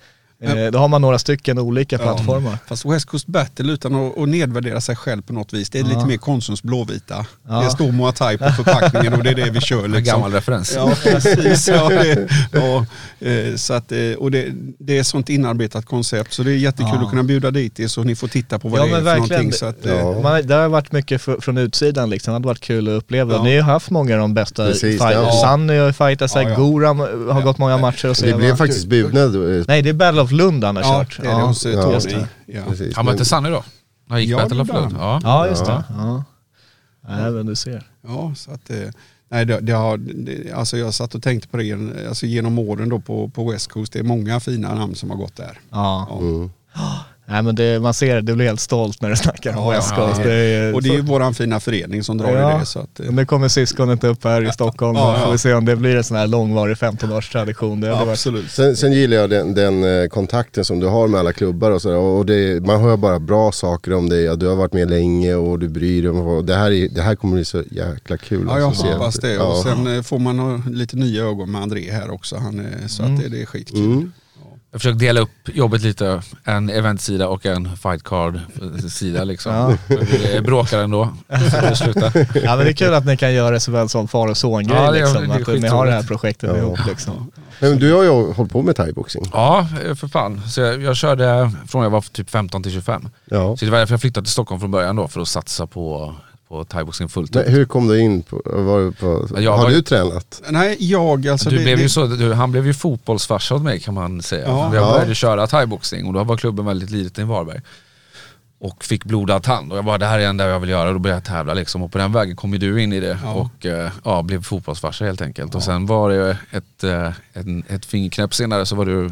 Speaker 1: eh, då har man några stycken olika plattformar.
Speaker 4: Fast West Coast Battle utan att, att nedvärdera sig själv på något vis. Det är
Speaker 1: Ja.
Speaker 4: lite mer Konsums blåvita.
Speaker 1: Ja.
Speaker 4: Det står Muay Thai på förpackningen och det är det vi kör
Speaker 2: En
Speaker 4: liksom.
Speaker 2: gammal referens.
Speaker 4: Ja, precis. Ja, det, ja, eh, så att, eh, och det, det är ett sånt inarbetat koncept så det är jättekul
Speaker 1: Ja.
Speaker 4: att kunna bjuda dit er så ni får titta på vad
Speaker 1: Ja,
Speaker 4: det är
Speaker 1: men
Speaker 4: för
Speaker 1: verkligen.
Speaker 4: någonting. Så att, eh,
Speaker 3: Ja.
Speaker 1: Man, det har varit mycket för, från utsidan liksom, det hade varit kul att uppleva.
Speaker 4: Ja.
Speaker 1: Ni har haft många av de bästa
Speaker 3: Precis,
Speaker 1: fight-
Speaker 3: ja.
Speaker 1: Sanny har ju fightat sig,
Speaker 4: Ja, ja.
Speaker 1: Goram har gått många matcher och så.
Speaker 3: Det blev faktiskt bjudna. eh,
Speaker 1: Nej det är Battle of Lund han har
Speaker 4: ja,
Speaker 1: kört.
Speaker 4: det är det hos
Speaker 3: Ja,
Speaker 4: Tony.
Speaker 1: just det.
Speaker 4: Ja.
Speaker 3: Precis.
Speaker 2: Han mötte Sanny då? Han gick
Speaker 4: Ja,
Speaker 2: Battle of
Speaker 4: det han.
Speaker 2: Ja.
Speaker 1: Ja just det. Ja. Nej men du ser.
Speaker 4: Ja, så att, eh, nej, det, det har, det, alltså jag satt och tänkte på det alltså genom åren då på, på West Coast. Det är många fina namn som har gått där.
Speaker 1: Ja.
Speaker 4: Ja.
Speaker 3: Mm.
Speaker 1: Nej men det, man ser det, du blir helt stolt när du snackar om
Speaker 4: Ja,
Speaker 1: West
Speaker 4: ja,
Speaker 1: Coast.
Speaker 4: ja.
Speaker 1: Det är,
Speaker 4: Och det är ju våran fina förening som drar i det. Så att, eh,
Speaker 1: Nu kommer syskonet upp här i Stockholm
Speaker 4: Ja,
Speaker 1: och får
Speaker 4: ja.
Speaker 1: vi se om det blir en sån här långvarig 15-års tradition. Det varit
Speaker 4: absolut.
Speaker 3: Sen, sen gillar jag den, den eh, kontakten som du har med alla klubbar och sådär. Och det, man hör bara bra saker om dig. Ja, du har varit med länge och du bryr dig. Och det, här är, det här kommer bli så jäkla kul.
Speaker 4: Ja, jag
Speaker 3: alltså,
Speaker 4: hoppas det.
Speaker 3: Ja.
Speaker 4: Och sen eh, får man ha lite nya ögon med André här också. Han, så att det, det är skitkul.
Speaker 3: Mm.
Speaker 2: Jag försöker dela upp jobbet lite, en eventsida och en fightcard-sida liksom.
Speaker 1: Ja.
Speaker 2: Vi bråkar ändå, så det sluta.
Speaker 1: Ja men det är kul att ni kan göra det såväl som far och son-grej
Speaker 2: Ja,
Speaker 1: liksom. att ni har det här projektet
Speaker 3: Ja.
Speaker 1: ihop liksom.
Speaker 3: Men du har ju hållit på med thaiboxning.
Speaker 2: Ja, för fan. Så jag, jag körde från jag var typ 15 till 25.
Speaker 3: Ja.
Speaker 2: Så det var därför jag flyttade till Stockholm från början då, för att satsa på, på thaiboxning fullt ut.
Speaker 3: Men hur kom du in på, var du på
Speaker 2: Jag
Speaker 3: har
Speaker 2: var-
Speaker 3: du tränat?
Speaker 4: Nej, jag alltså...
Speaker 2: du
Speaker 4: det,
Speaker 2: blev
Speaker 4: det,
Speaker 2: ju så, du, han blev ju fotbollsfarsa åt mig kan man säga.
Speaker 4: Ja.
Speaker 2: jag
Speaker 3: Ja.
Speaker 2: började köra thaiboxning och då var klubben väldigt liten i Varberg. Och fick blodad tand och jag bara det här är det enda jag vill göra och då började jag tävla liksom. Och på den vägen kom ju du in i det
Speaker 4: Ja.
Speaker 2: och eh, ja, blev fotbollsfarsa helt enkelt. Och sen var det ett, eh, en, ett fingerknäpp senare så var du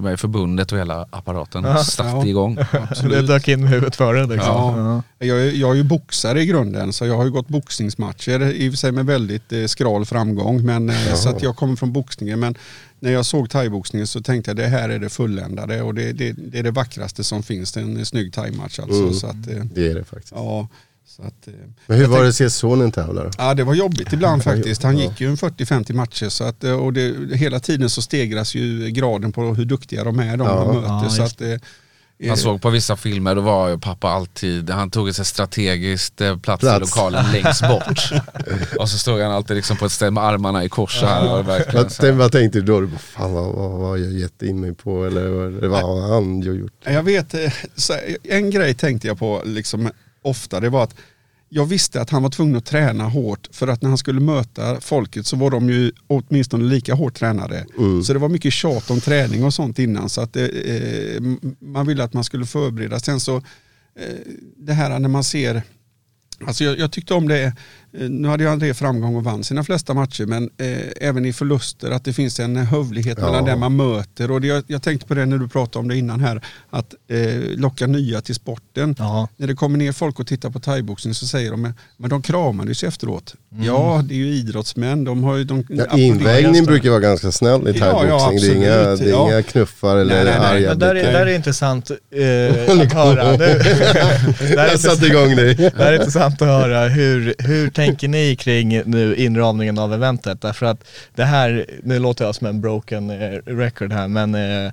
Speaker 2: med i förbundet och hela apparaten
Speaker 1: Ja.
Speaker 2: satte
Speaker 4: Ja.
Speaker 2: igång.
Speaker 1: Det dök in med huvudet före liksom.
Speaker 4: Ja. Jag, är- jag är ju boxare i grunden så jag har ju gått boxningsmatcher i och för sig med väldigt eh, skral framgång. Men, eh, så att jag kommer från boxningen. Men när jag såg thaiboxningen så tänkte jag det här är det fulländade och det, det, det är det vackraste som finns. Det är en snygg thaimatch alltså.
Speaker 3: Mm.
Speaker 4: Så att, eh,
Speaker 3: Det är det faktiskt.
Speaker 4: ja, så att, eh,
Speaker 3: Men hur var det
Speaker 4: tänkte-
Speaker 3: att se sonen tävla då?
Speaker 4: Ja det var jobbigt ibland faktiskt. Han gick ju en 40-50 matcher så att, eh, och det, hela tiden så stegras ju graden på hur duktiga de är de
Speaker 3: Ja.
Speaker 4: möter.
Speaker 1: Ja,
Speaker 4: så att, eh,
Speaker 2: Man såg på vissa filmer, då var ju pappa alltid, han tog här strategiskt eh, plats, i
Speaker 3: Plats.
Speaker 2: lokalen längst bort. och så stod han alltid liksom på ett ställe med armarna i kors så här. Och verkligen
Speaker 3: Vad,
Speaker 2: så här.
Speaker 3: vad tänkte du då? Fan vad, vad, vad har jag gett in mig på? Eller vad, har han gjort?
Speaker 4: Jag vet, så en grej tänkte jag på liksom ofta, det var att jag visste att han var tvungen att träna hårt för att när han skulle möta folket så var de ju åtminstone lika hårt tränade.
Speaker 3: Mm.
Speaker 4: Så det var mycket tjat om träning och sånt innan så att eh, eh, man ville att man skulle förbereda. Sen så eh, det här när man ser Alltså jag, jag tyckte om det, nu hade ju André framgång och vann sina flesta matcher men eh, även i förluster att det finns en hövlighet
Speaker 3: Ja.
Speaker 4: mellan den man möter. Och det, jag, jag tänkte på det när du pratade om det innan här, att eh, locka nya till sporten.
Speaker 1: Ja.
Speaker 4: När det kommer ner folk och tittar på thaiboxning så säger de, men de kramade sig efteråt. Ja, det är ju idrottsmän, de har ju... De
Speaker 3: Ja, invägning brukar vara ganska snäll i
Speaker 4: Ja, ja,
Speaker 3: thaiboxning. det är inga,
Speaker 4: absolut.
Speaker 3: det är
Speaker 4: Ja.
Speaker 3: inga knuffar eller
Speaker 4: Nej, nej, nej.
Speaker 3: arga
Speaker 1: Men där är, där är intressant eh, att höra. Nu, där, är
Speaker 3: Jag satte
Speaker 1: intressant,
Speaker 3: igång dig.
Speaker 1: där är intressant att höra hur, hur tänker ni kring nu inramningen av eventet? Därför att det här, nu låter jag som en broken eh, record här, men eh,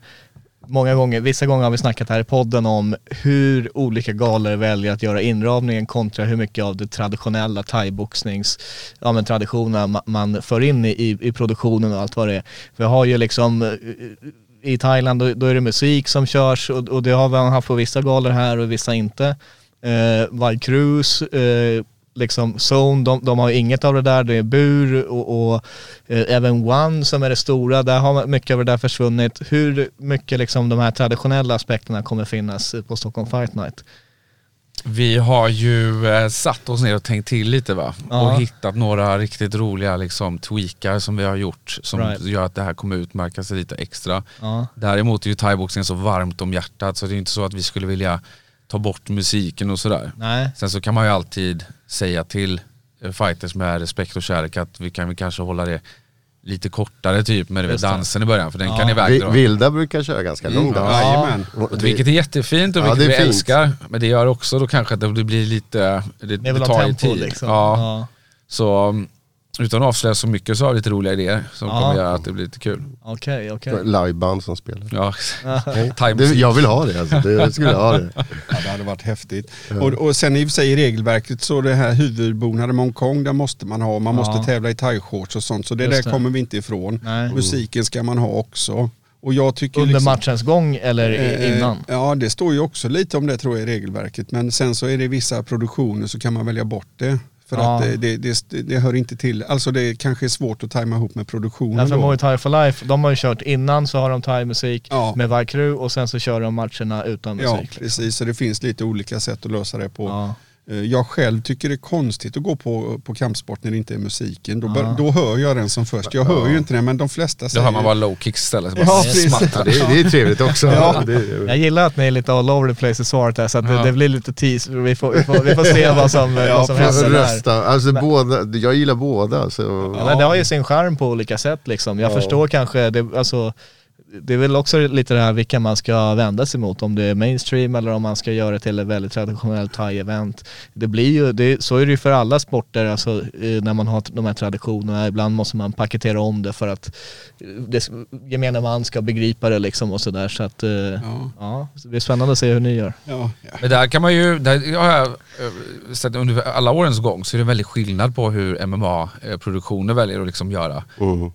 Speaker 1: många gånger, vissa gånger har vi snackat här i podden om hur olika galor väljer att göra inramningen kontra hur mycket av det traditionella thaiboxnings, ja men traditionerna man för in i, i, produktionen och allt vad det är. Vi har ju liksom eh, i Thailand då, då är det musik som körs och, och det har vi haft på vissa galor här och vissa inte. Eh, Cruise, eh, liksom Zone, de, de har inget av det där, det är bur och, och eh, även One som är det stora, där har mycket av det där försvunnit. Hur mycket liksom de här traditionella aspekterna kommer finnas på Stockholm Fight Night?
Speaker 2: Vi har ju eh, satt oss ner och tänkt till lite va?
Speaker 1: Ja.
Speaker 2: Och hittat några riktigt roliga liksom, tweakar som vi har gjort som
Speaker 1: Right.
Speaker 2: gör att det här kommer utmärka sig lite extra.
Speaker 1: Ja,
Speaker 2: Däremot är ju thaiboxning så varmt om hjärtat så det är inte så att vi skulle vilja ta bort musiken och sådär.
Speaker 1: nej.
Speaker 2: Sen så kan man ju alltid säga till fighters med respekt och kärlek att vi kan väl kanske hålla det lite kortare typ med vet, dansen i början för den
Speaker 1: Ja.
Speaker 2: kan iväg
Speaker 3: Vi-
Speaker 2: dra.
Speaker 3: Vilda brukar köra ganska lång dans.
Speaker 4: Ja,
Speaker 2: Vilket är jättefint och
Speaker 3: Ja,
Speaker 2: vilket vi
Speaker 3: fint.
Speaker 2: älskar. Men det gör också då kanske att det blir lite, det,
Speaker 1: Det
Speaker 2: tar ju tid.
Speaker 1: liksom.
Speaker 2: Ja,
Speaker 1: Ja.
Speaker 2: Så um, utan att avslöja så mycket så har vi lite roliga idéer som
Speaker 1: Ja.
Speaker 2: kommer göra att det blir lite kul.
Speaker 1: Okej, okej.
Speaker 3: Liveband som spelar.
Speaker 2: Ja,
Speaker 3: det, jag vill ha det alltså. Det, jag skulle ha det.
Speaker 4: Ja, det hade varit häftigt. Och, och sen i och för sig i regelverket så det här huvudbonaden med Hongkong, där måste man ha. Man
Speaker 1: Ja.
Speaker 4: måste tävla i thai-shorts och sånt. Så det
Speaker 1: Just
Speaker 4: där
Speaker 1: det.
Speaker 4: kommer vi inte ifrån.
Speaker 1: Nej.
Speaker 4: Musiken ska man ha också. Och jag tycker
Speaker 1: Under
Speaker 4: liksom,
Speaker 1: matchens gång eller i-
Speaker 4: eh,
Speaker 1: innan?
Speaker 4: Ja, det står ju också lite om det tror jag i regelverket. Men sen så är det vissa produktioner så kan man välja bort det. För
Speaker 1: Ja.
Speaker 4: att det, det, det, det hör inte till. Alltså det kanske är svårt att tajma ihop med produktionen.
Speaker 1: Ja, för
Speaker 4: då.
Speaker 1: Muay Thai for Life, de har ju kört innan så har de thai-musik
Speaker 4: Ja.
Speaker 1: med Vakru och sen så kör de matcherna utan
Speaker 4: Ja,
Speaker 1: musik. liksom.
Speaker 4: precis. Så det finns lite olika sätt att lösa det på.
Speaker 1: Ja.
Speaker 4: Eh, Jag själv tycker det är konstigt att gå på, på kampsport när det inte är musiken. Då, bör, då hör jag den som först. Jag hör ju inte den men de flesta
Speaker 2: Då
Speaker 4: säger
Speaker 2: hör man bara low kicks istället.
Speaker 4: Ja,
Speaker 2: smattar.
Speaker 3: Det, är- det är trevligt också.
Speaker 4: Ja.
Speaker 3: Är-
Speaker 1: Jag gillar att ni är lite all over the place i svaret här så att
Speaker 2: Ja.
Speaker 1: det, det blir lite tease. Vi får, vi får, vi får se vad som, vad som händer där.
Speaker 3: Rösta. Alltså båda, jag gillar båda. Så.
Speaker 1: Ja, men det har ju sin charm på olika sätt liksom. Jag
Speaker 3: Ja.
Speaker 1: förstår kanske, det, alltså, det är väl också lite det här vilka man ska vända sig mot, om det är mainstream eller om man ska göra det till ett väldigt traditionellt thai-event. Det blir ju, det, så är det ju för alla sporter, alltså, eh, när man har de här traditionerna. Ibland måste man paketera om det för att eh, det, gemene man ska begripa det liksom och sådär. Så att, eh,
Speaker 4: Ja.
Speaker 1: ja, det blir spännande att se hur ni gör.
Speaker 4: Ja, ja.
Speaker 2: Men där kan man ju, där har jag sett under alla årens gång så är det väldigt skillnad på hur MMA-produktioner väljer att liksom göra.
Speaker 3: Mm.
Speaker 2: Eh,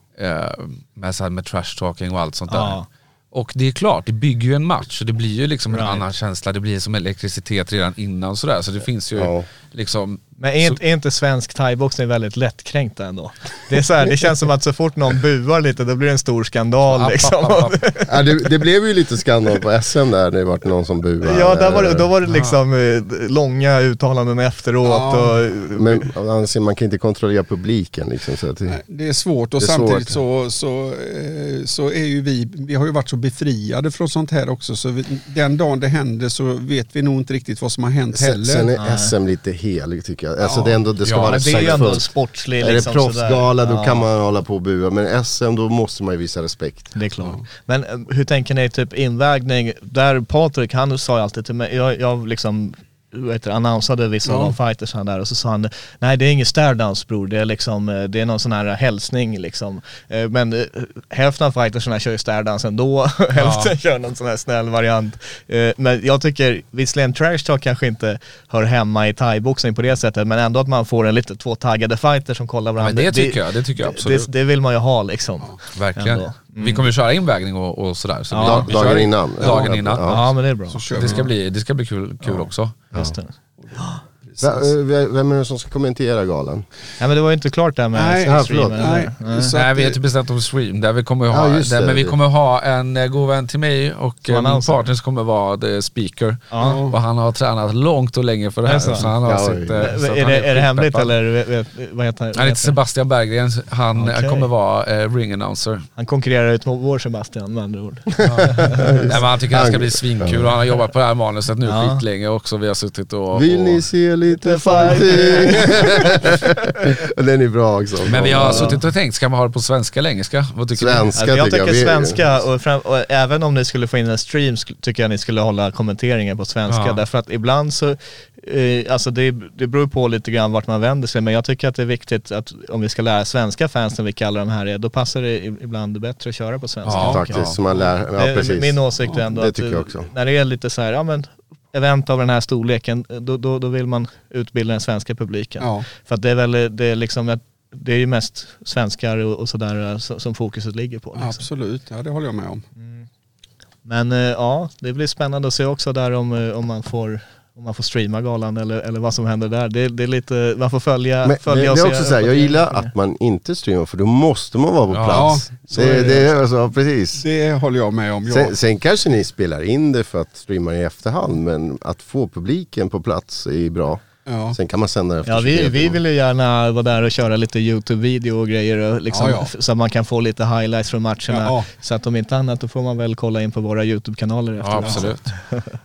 Speaker 2: med, så här, med trash talking och allt sånt där.
Speaker 1: Ja.
Speaker 2: Och det är klart, det bygger ju en match och det blir ju liksom en
Speaker 1: Right.
Speaker 2: annan känsla. Det blir som elektricitet redan innan sådär. Så det finns ju
Speaker 3: Ja.
Speaker 2: liksom...
Speaker 1: Men är, inte- är inte svensk thaiboxning väldigt lättkränkt ändå? Det, är så här, det känns som att så fort någon buar lite då blir det en stor skandal
Speaker 2: App,
Speaker 1: liksom.
Speaker 2: app, app, app.
Speaker 3: Ja, det, det blev ju lite skandal på SM där, det vart någon som buade.
Speaker 1: Ja, där var det, då var det liksom eh, långa uttalanden efteråt
Speaker 4: Ja.
Speaker 1: och...
Speaker 3: Men alltså, man kan inte kontrollera publiken liksom. Så att det,
Speaker 4: Nej, Det är svårt och
Speaker 3: Det är
Speaker 4: samtidigt
Speaker 3: svårt.
Speaker 4: Så, så, eh, så är ju vi, vi har ju varit så befriade från sånt här också så vi, den dagen det händer så vet vi nog inte riktigt vad som har hänt heller.
Speaker 3: sen är SM lite helig tycker jag. Alltså
Speaker 4: Ja.
Speaker 3: det, är ändå, det ska
Speaker 2: Ja,
Speaker 3: vara
Speaker 1: det är ju ändå
Speaker 3: respektfullt.
Speaker 1: sportslig
Speaker 3: Är det
Speaker 1: liksom
Speaker 3: proffsgala då kan man hålla på och bua, men SM då måste man ju visa respekt.
Speaker 1: Det är klart. Men eh, hur tänker ni typ invägning? Där Patrik, han sa ju alltid till mig, jag, jag liksom det, annonsade vissa av
Speaker 4: Ja.
Speaker 1: de fightersarna där och så sa han nej det är ingen stairdance bror, det är liksom, eh, det är någon sån här hälsning liksom. Eh, Men eh, hälften av fightersarna kör ju stairdance ändå, hälften kör någon sån här snäll variant. Eh, Men jag tycker, visserligen trash talk kanske inte hör hemma i thaiboxning på det sättet, men ändå att man får en lite två taggade fighter som kollar varandra.
Speaker 2: Men det tycker jag, det tycker jag absolut.
Speaker 1: Det, det vill man ju ha liksom.
Speaker 2: Verkligen.
Speaker 1: Ändå.
Speaker 2: Vi kommer ju köra invägning och, och sådär. Så
Speaker 1: Ja.
Speaker 2: vi, vi
Speaker 3: Dagen innan.
Speaker 2: Dagen
Speaker 3: Ja.
Speaker 2: innan.
Speaker 3: Ja.
Speaker 1: Ja men det är bra.
Speaker 2: Det ska bli, det ska bli kul, kul också.
Speaker 1: Just det.
Speaker 3: Eh, Vem är det som ska kommentera galan?
Speaker 1: Nej men det var ju inte klart där med
Speaker 4: Nej,
Speaker 3: ja,
Speaker 1: streamen?
Speaker 4: Nej,
Speaker 2: Nej,
Speaker 4: att
Speaker 2: vi har inte bestämt om stream där vi kommer ha,
Speaker 3: Ja,
Speaker 2: där,
Speaker 3: det.
Speaker 2: men vi kommer ha en eh, god vän till mig och
Speaker 1: Som
Speaker 2: min partner som kommer vara the speaker.
Speaker 1: Ja.
Speaker 2: Och han har tränat långt och länge för det här.
Speaker 1: Är det så?
Speaker 2: Så han har
Speaker 3: Ja,
Speaker 2: sitt, eh,
Speaker 1: Är,
Speaker 2: så
Speaker 1: det, är det hemligt eller vad heter
Speaker 2: Han
Speaker 1: han?
Speaker 2: heter Sebastian Berggren, han
Speaker 1: Okej.
Speaker 2: kommer vara eh, ring announcer.
Speaker 1: Han konkurrerar ut mot vår Sebastian med andra ord.
Speaker 2: Nej, men han tycker det ska bli svinkul och han har jobbat på det här manuset nu
Speaker 1: Ja.
Speaker 2: skitlänge också. Vi har suttit och...
Speaker 3: Vill
Speaker 2: och
Speaker 3: ni se lite fighting? Och Den är bra också.
Speaker 2: men vi har suttit och tänkt, ska man ha det på svenska eller engelska? Vad tycker ni?
Speaker 3: Svenska
Speaker 1: Alltså, jag
Speaker 3: tycker
Speaker 1: tycker
Speaker 3: jag. Vi-
Speaker 1: svenska, och, fram, och även om ni skulle få in en stream tycker jag ni skulle hålla kommenteringen på svenska.
Speaker 2: Ja.
Speaker 1: Därför att ibland så, eh, alltså det, det beror på lite grann vart man vänder sig. Men jag tycker att det är viktigt att om vi ska lära svenska fans, som vi kallar dem här, är, då passar det ibland bättre att köra på svenska.
Speaker 2: Ja,
Speaker 3: Faktiskt, så man lär, ja precis.
Speaker 1: Min åsikt är ändå
Speaker 3: det
Speaker 1: att
Speaker 3: tycker
Speaker 1: eh,
Speaker 3: jag också.
Speaker 1: när det är lite så här, ja men event av den här storleken, då, då, då vill man utbilda den svenska publiken.
Speaker 4: Ja.
Speaker 1: För att det är väl, det är liksom, det är ju mest svenskar och, och sådär eh, som, fokuset ligger på. Liksom.
Speaker 4: Absolut, ja det håller jag med om.
Speaker 1: Men eh, ja, det blir spännande att se också där om, eh, om man får om man får streama galan eller, eller vad som händer där. Det, det är lite, man får följa,
Speaker 3: Men, men
Speaker 1: följa
Speaker 3: det
Speaker 1: och
Speaker 3: är också så här, jag gillar att man inte streamar för då måste man vara på
Speaker 2: Ja,
Speaker 3: plats.
Speaker 1: så
Speaker 3: det,
Speaker 1: är det.
Speaker 3: det alltså, precis.
Speaker 4: Det håller jag med om.
Speaker 3: Sen, sen kanske ni spelar in det för att streama i efterhand men att få publiken på plats är bra.
Speaker 4: Ja.
Speaker 3: Sen kan man sända efter
Speaker 1: Ja, vi,
Speaker 3: 23
Speaker 1: vi vill ju gärna vara där och köra lite YouTube-video och grejer och liksom,
Speaker 4: Ja, ja.
Speaker 1: så att man kan få lite highlights från matcherna.
Speaker 4: Ja.
Speaker 1: Så att om inte annat då får man väl kolla in på våra YouTube-kanaler
Speaker 2: Ja,
Speaker 1: efteråt.
Speaker 2: absolut.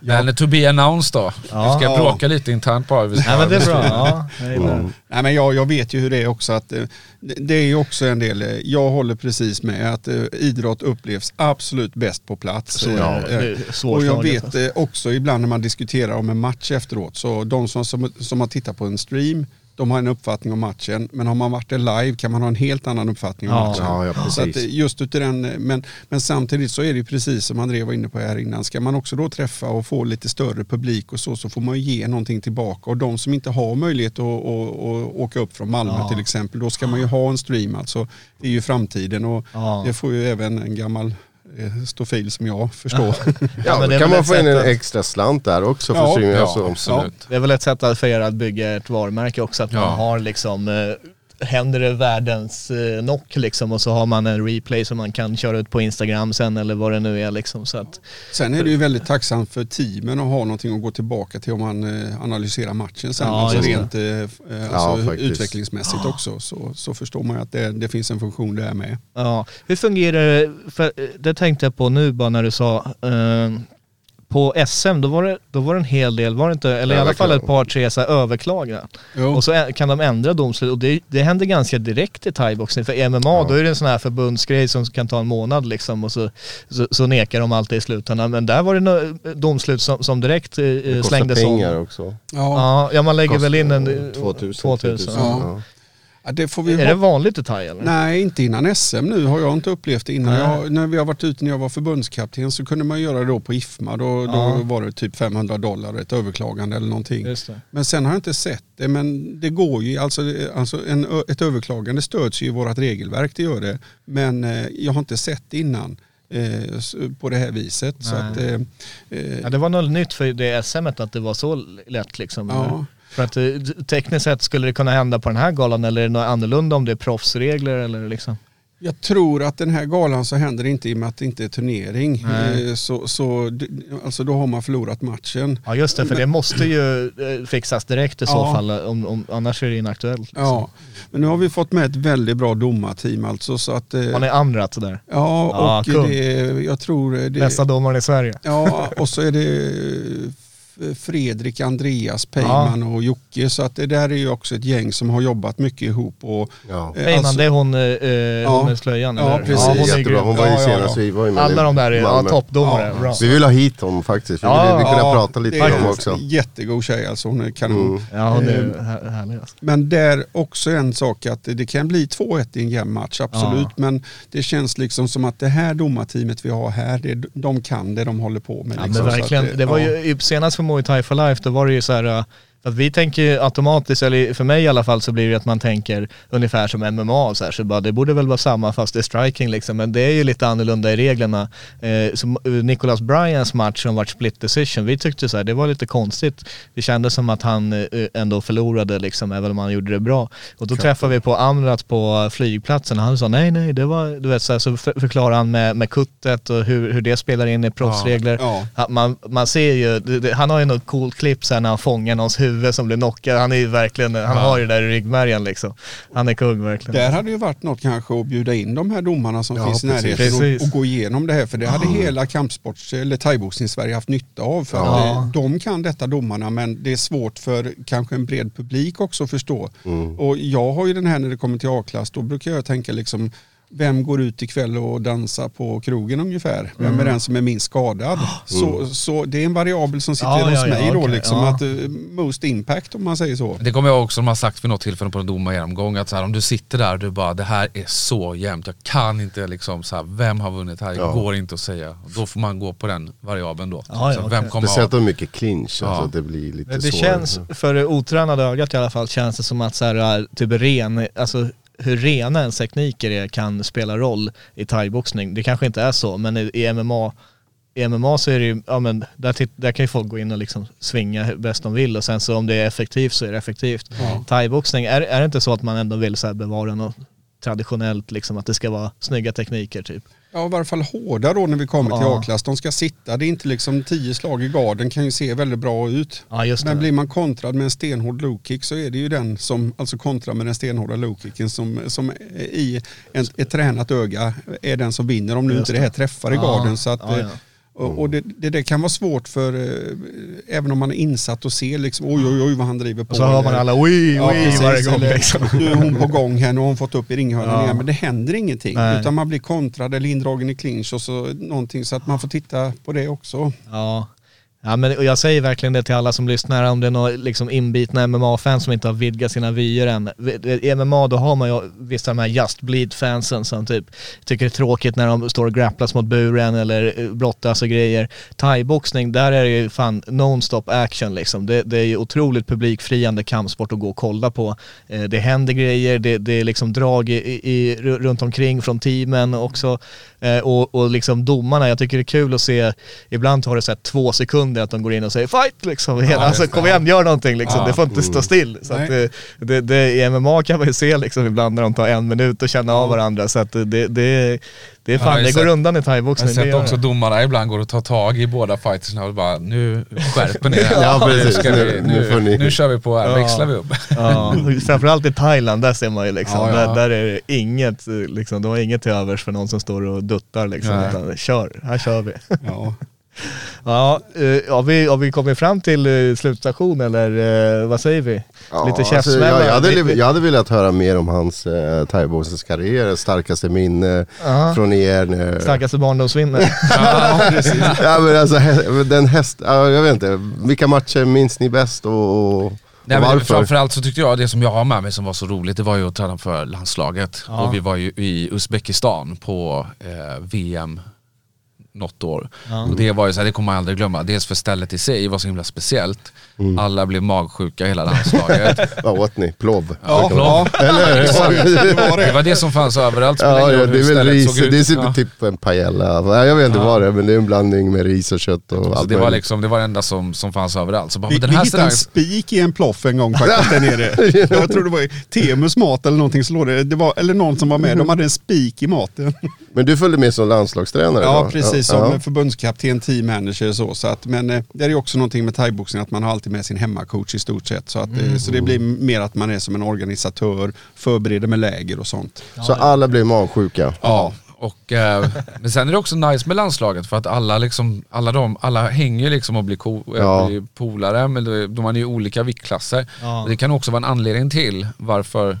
Speaker 2: Men to be announced då.
Speaker 1: Ja.
Speaker 2: Vi ska
Speaker 4: Ja.
Speaker 2: bråka lite internt bara. Vi ska-
Speaker 1: Nej men det är bra, ja. Jag gillar det.
Speaker 3: Mm.
Speaker 4: Nej, men jag, jag vet ju hur det är också. Att, eh, det, det är ju också en del, eh, jag håller precis med att eh, idrott upplevs absolut bäst på plats. Eh,
Speaker 1: det. Det
Speaker 4: Och jag vet
Speaker 1: alltså.
Speaker 4: eh, också ibland när man diskuterar om en match efteråt, så de som, som, som har tittat på en stream, de har en uppfattning om matchen. Men har man varit där live kan man ha en helt annan uppfattning om
Speaker 1: Ja.
Speaker 4: matchen.
Speaker 3: Ja, ja,
Speaker 4: Så eh, just den, eh, men, men samtidigt så är det ju precis som André var inne på här innan. Ska man också då träffa och få lite större publik och så, så får man ju ge någonting tillbaka. Och de som inte har möjlighet att, att, att åka upp från Malmö
Speaker 1: Ja.
Speaker 4: till exempel, då ska man ju ha en stream. Alltså, det är ju framtiden och
Speaker 1: Ja.
Speaker 4: det får ju även en gammal stofil som jag förstår.
Speaker 3: Ja,
Speaker 1: men det
Speaker 3: då kan man få in en
Speaker 1: att-
Speaker 3: extra slant där också för
Speaker 4: Ja,
Speaker 3: streaming.
Speaker 2: Ja,
Speaker 3: alltså.
Speaker 2: absolut.
Speaker 1: Det är väl ett sätt att- för er att bygga ett varumärke också, att
Speaker 2: Ja.
Speaker 1: man har liksom eh, händer det världens eh, knock liksom och så har man en replay som man kan köra ut på Instagram sen eller vad det nu är liksom. Så att,
Speaker 4: Sen är det ju väldigt tacksamt för teamen att ha någonting att gå tillbaka till om man eh, analyserar matchen sen.
Speaker 1: Ja,
Speaker 4: alltså rent eh, eh, alltså
Speaker 3: faktiskt.
Speaker 4: utvecklingsmässigt också så, så förstår man ju att det, det finns en funktion där med.
Speaker 1: Ja, hur fungerar det? För eh, det tänkte jag på nu bara när du sa eh, på SM, då var, det, då var det en hel del, var det inte, eller i alla fall ett par tre så här överklaganden.
Speaker 4: Jo.
Speaker 1: Och så kan de ändra domslut och det, det händer ganska direkt i thaiboxning. För MMA då är det en sån här förbundsgrej som kan ta en månad liksom och så, så, så nekar de alltid i slutändan. Men där var det no, domslut som, som direkt eh,
Speaker 3: Det
Speaker 1: slängdes
Speaker 3: pengar
Speaker 1: om.
Speaker 3: också.
Speaker 4: Ja,
Speaker 1: Ja, ja, man lägger väl in en... eh,
Speaker 3: 2000.
Speaker 1: 2000.
Speaker 4: Ja. Det får vi
Speaker 1: Är
Speaker 4: ha-
Speaker 1: det vanligt i thai eller?
Speaker 4: Nej, inte innan SM nu har jag inte upplevt det innan. Jag, när vi har varit ute när jag var förbundskapten så kunde man göra det då på IFMA. Då,
Speaker 1: Ja.
Speaker 4: då var det typ 500 dollar ett överklagande eller någonting. Men sen har jag inte sett det. Men det går ju, alltså, alltså en, ett överklagande stöds ju i vårt regelverk, det gör det. Men eh, jag har inte sett det innan eh, på det här viset. Så att, eh, eh,
Speaker 1: Ja, det var något nytt för det SMet att det var så lätt liksom.
Speaker 4: Ja.
Speaker 1: För att eh, tekniskt sett skulle det kunna hända på den här galan eller är det något annorlunda om det är proffsregler eller liksom?
Speaker 4: Jag tror att den här galan så händer det inte i och med att det inte är turnering.
Speaker 1: Nej.
Speaker 4: Eh, Så, så, alltså då har man förlorat matchen.
Speaker 1: Ja just det, för det måste ju eh, fixas direkt i så
Speaker 4: Ja.
Speaker 1: fall, om, om, annars är det inaktuellt. Liksom.
Speaker 4: Ja, men nu har vi fått med ett väldigt bra domarteam alltså. Så att,
Speaker 1: Har ni Amrat där?
Speaker 4: ja,
Speaker 1: Ja,
Speaker 4: och
Speaker 1: kung.
Speaker 4: det, jag tror det,
Speaker 1: Bästa domaren i Sverige.
Speaker 4: Ja, och så är det Fredrik, Andreas, Peyman och Jocke. Så att det där är ju också ett gäng som har jobbat mycket ihop. Och,
Speaker 3: Ja.
Speaker 4: eh,
Speaker 1: Peyman,
Speaker 4: alltså-
Speaker 1: det är hon, eh, eh, hon med slöjan
Speaker 4: Ja,
Speaker 1: eller?
Speaker 4: precis.
Speaker 1: hon är
Speaker 3: Jättebra. Hon var ju
Speaker 4: Ja, ja,
Speaker 3: senast
Speaker 4: ja.
Speaker 3: vi var ju med
Speaker 1: Alla de där är ja, toppdomare.
Speaker 4: Ja.
Speaker 3: Vi vill ha hit dem faktiskt. Vi,
Speaker 1: Ja,
Speaker 3: vill, vi kunna
Speaker 4: ja,
Speaker 3: prata lite
Speaker 4: det
Speaker 3: med
Speaker 4: en
Speaker 3: också.
Speaker 4: Jättegod tjej alltså, hon är kanon.
Speaker 3: Mm.
Speaker 1: Ja, hon är
Speaker 4: Eh,
Speaker 1: här- härlig alltså.
Speaker 4: Men där också en sak att det kan bli 2-1 i en jämn match, absolut.
Speaker 1: Ja.
Speaker 4: Men det känns liksom som att det här domarteamet vi har här, det, de kan det de håller på med.
Speaker 1: Ja
Speaker 4: liksom.
Speaker 1: men verkligen,
Speaker 4: att
Speaker 1: det var
Speaker 4: ja.
Speaker 1: ju senast för Muay Thai for Life, då var det ju så här äh, att vi tänker ju automatiskt, eller för mig i alla fall så blir det att man tänker ungefär som MMA så här, så bara det borde väl vara samma fast det är striking liksom, men det är ju lite annorlunda i reglerna. Eh, så eh, Nicholas Bryans match som vart split decision, vi tyckte så här, det var lite konstigt. Det kändes som att han eh, ändå förlorade liksom, även om han gjorde det bra. Och då träffade vi på Amrat på flygplatsen och han sa nej nej, det var, du vet så, här, så för, förklarade han med, med kuttet och hur, hur det spelar in i proffsregler.
Speaker 4: Ja.
Speaker 1: Ja, man, man ser ju, det, han har ju något coolt klipp sen när han fångar någons huvud som blir knockad. Han är ju verkligen, han har ju det där i ryggmärgen liksom. Han är kung verkligen.
Speaker 4: Där hade ju varit något kanske att bjuda in de här domarna som
Speaker 3: Ja,
Speaker 4: finns i närheten och, och gå igenom det här. För det hade hela kampsports eller thaiboxning-Sverige haft nytta av. För
Speaker 1: Ja.
Speaker 4: de kan detta domarna men det är svårt för kanske en bred publik också att förstå. Och jag har ju den här när det kommer till A-klass, då brukar jag tänka liksom vem går ut ikväll och dansar på krogen ungefär? Vem
Speaker 1: Mm.
Speaker 4: är den som är minst skadad? Så, så det är en variabel som sitter
Speaker 1: Ja,
Speaker 4: hos
Speaker 1: ja, ja,
Speaker 4: mig då,
Speaker 1: okej,
Speaker 4: liksom,
Speaker 1: ja.
Speaker 4: att eh, most impact om man säger så.
Speaker 2: Det kommer jag också som har sagt vid något tillfälle på en domargenomgång att så här, om du sitter där och du bara det här är så jämnt, jag kan inte liksom så här, vem har vunnit här, det
Speaker 3: Ja.
Speaker 2: går inte att säga. Då får man gå på den variabeln då.
Speaker 1: Ja,
Speaker 2: så
Speaker 1: ja,
Speaker 2: vem kommer
Speaker 3: Speciellt om mycket clinch,
Speaker 2: Ja.
Speaker 3: alltså att det blir lite
Speaker 1: Det
Speaker 3: svårare.
Speaker 1: känns, för det otränade ögat i alla fall, känns det som att så här, typ ren, alltså hur rena ens tekniker är kan spela roll i thaiboxning. Det kanske inte är så, men i, i MMA i MMA så är det ju, ja men där, där kan ju folk gå in och liksom svinga bäst de vill och sen så om det är effektivt så är det effektivt. Thaiboxning, är, är det inte så att man ändå vill så bevara något traditionellt liksom, att det ska vara snygga tekniker typ?
Speaker 4: Ja, i varje fall hårda då när vi kommer till
Speaker 1: Ja.
Speaker 4: A-klass. De ska sitta, det är inte liksom tio slag i garden kan ju se väldigt bra ut.
Speaker 1: Ja just det.
Speaker 4: Men blir man kontrad med en stenhård low kick så är det ju den som, alltså kontrar med den stenhårda low kicken som, som i en, ett tränat öga är den som vinner om nu
Speaker 1: Just
Speaker 4: inte det här träffar i garden. Så att,
Speaker 1: ja, ja.
Speaker 4: Eh, Och, det, det, det kan vara svårt för, eh, även om man är insatt och ser liksom, oj oj oj vad han driver på.
Speaker 1: Och så hör man alla oj
Speaker 4: Ja,
Speaker 1: oj
Speaker 4: precis,
Speaker 1: varje gång liksom.
Speaker 4: Nu är hon på gång här, nu har hon fått upp i ringhörnan
Speaker 1: Ja.
Speaker 4: igen. Men det händer ingenting.
Speaker 1: Nej.
Speaker 4: Utan man blir kontrad eller indragen i clinch och så någonting. Så att man får titta på det också.
Speaker 1: Ja. Ja men och jag säger verkligen det till alla som lyssnar, om det är några liksom inbitna MMA-fans som inte har vidgat sina vyer än. I MMA då har man ju vissa av de här Just Bleed-fansen som typ tycker det är tråkigt när de står och grapplas mot buren eller eh, brottas och grejer. Thai-boxning, där är det ju fan non-stop action liksom. Det, det är ju otroligt publikfriande kampsport att gå och kolla på. Eh, Det händer grejer, det, det är liksom drag i, i, runt omkring från teamen också. Eh, Och, och liksom domarna, jag tycker det är kul att se, ibland tar det så här två sekunder händer att de går in och säger fight liksom. Hela, alltså
Speaker 2: det.
Speaker 1: kom igen, gör någonting liksom.
Speaker 2: Ja.
Speaker 1: Det får inte stå still. Så att, det, det, det, I MMA kan man ju se liksom ibland när de tar en minut och känner av varandra. Så att det, det, det, det är fan, det går
Speaker 2: sett-
Speaker 1: undan i
Speaker 2: Jag har
Speaker 1: thaiboxning. det
Speaker 2: sett också
Speaker 1: det.
Speaker 2: domarna ibland går och tar tag i båda fightersna och bara nu skärper ni er.
Speaker 3: Ja, precis.
Speaker 2: Nu,
Speaker 3: Nu- nu
Speaker 2: nu,
Speaker 3: får ni-
Speaker 2: nu kör vi på här,
Speaker 1: Ja.
Speaker 2: växlar vi upp.
Speaker 1: Ja, framförallt i Thailand, där ser man ju liksom,
Speaker 2: Ja, ja.
Speaker 1: Där, där är det inget, liksom, de har inget till övers för någon som står och duttar liksom, utan kör, här kör vi.
Speaker 4: Ja.
Speaker 1: Ja, eh, har, vi, har vi kommit fram till eh, slutstation eller eh, vad säger vi?
Speaker 3: Ja,
Speaker 1: Lite
Speaker 3: alltså,
Speaker 1: käftsmällar.
Speaker 3: jag, jag, hade, jag hade velat höra mer om hans eh, thaiboxningskarriär, starkaste minne
Speaker 1: Ja.
Speaker 3: från er. När,
Speaker 1: Starkaste barndomsminne.
Speaker 3: ja, men alltså, den häst, ja, jag vet inte, vilka matcher minns ni bäst och, och,
Speaker 2: Nej, men framförallt så tyckte jag det som jag har med mig som var så roligt, det var ju att träna för landslaget.
Speaker 1: Ja.
Speaker 2: Och vi var ju i Uzbekistan på eh, VM något år. Och det var ju så här, det kommer man aldrig glömma. Dels för stället i sig var så himla speciellt.
Speaker 3: Mm.
Speaker 2: Alla blev magsjuka hela landslaget.
Speaker 3: Vad åt ni? Plov?
Speaker 4: Ja, ja.
Speaker 3: Eller?
Speaker 4: det var
Speaker 2: det
Speaker 4: det.
Speaker 2: var det som fanns överallt.
Speaker 3: Ja, ja, det är väl ris, det är typ,
Speaker 2: Ja.
Speaker 3: typ en paella. Ja, Jag vet inte
Speaker 2: Ja.
Speaker 3: vad det är men det är en blandning med ris och kött och
Speaker 2: Så
Speaker 3: allt
Speaker 2: det var liksom, det var det enda som, som fanns överallt. Så bara,
Speaker 4: Vi,
Speaker 2: den
Speaker 4: vi hittade en spik i en ploff en gång faktiskt där nere. Jag tror det var Temus mat eller någonting så låg det, det var, eller någon som var med, de hade en spik i maten.
Speaker 3: Men du följde med som landslagstränare
Speaker 4: Ja,
Speaker 3: då?
Speaker 4: precis
Speaker 3: Ja.
Speaker 4: som förbundskapten, team manager så. så att, men eh, det är ju också någonting med thaiboxning att man har alltid med sin hemmacoach i stort sett. Så, att, eh, så det blir mer att man är som en organisatör, förbereder med läger och sånt.
Speaker 3: Så alla blev magsjuka?
Speaker 2: Ja, och, eh, men sen är det också nice med landslaget för att alla, liksom, alla, de, alla hänger liksom och blir, ko,
Speaker 3: Ja.
Speaker 2: blir polare, men de är ju olika viktklasser.
Speaker 1: Ja.
Speaker 2: Det kan också vara en anledning till varför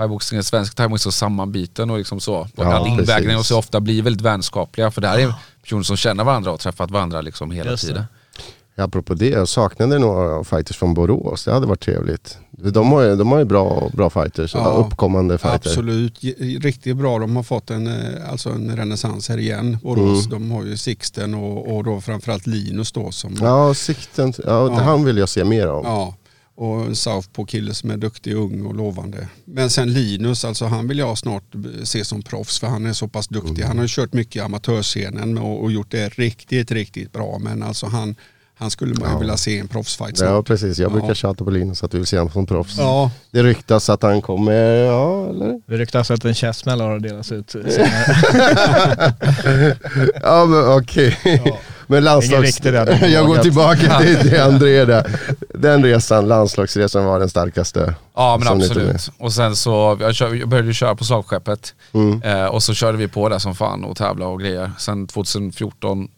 Speaker 2: thaiboxningen, svensk thaiboxning så sammanbiten och liksom så. Och
Speaker 3: Ja,
Speaker 2: och så ofta blir väldigt vänskapliga för det här är personer som känner varandra och träffat varandra liksom hela
Speaker 1: Just det.
Speaker 2: tiden.
Speaker 3: Apropå det, jag saknade några fighters från Borås. Det hade varit trevligt. De har ju, de har ju bra, bra fighters,
Speaker 4: Ja,
Speaker 3: uppkommande fighters.
Speaker 4: Absolut, riktigt bra. De har fått en, eh, alltså en renässans här igen. Borås.
Speaker 3: Mm.
Speaker 4: De har ju Sixten och, och då framförallt Linus då som
Speaker 3: Ja, sikten, ja,
Speaker 4: Ja.
Speaker 3: han vill jag se mer av.
Speaker 4: Ja, och en Southpaw-kille som är duktig, ung och lovande. Men sen Linus, alltså han vill jag snart se som proffs för han är så pass duktig.
Speaker 3: Mm.
Speaker 4: Han har ju kört mycket i amatörscenen och, och gjort det riktigt, riktigt bra. Men alltså han, han skulle man
Speaker 3: Ja.
Speaker 4: vilja se en proffsfight
Speaker 3: Ja
Speaker 4: snart.
Speaker 3: precis, jag brukar
Speaker 4: Ja.
Speaker 3: tjata på Linus att du vill se honom som proffs.
Speaker 4: Ja,
Speaker 3: Det ryktas att han kommer, ja eller?
Speaker 1: Det ryktas att en käftsmäll har delats ut.
Speaker 3: Ja men okej. Men landslags... jag går tillbaka till, till André där. Den resan, landslagsresan var den starkaste.
Speaker 2: Ja men absolut. Och sen så, jag, kör, jag började köra på slagskeppet.
Speaker 3: Mm.
Speaker 2: Eh, och så körde vi på där som fan och tävla och grejer. Sen 2014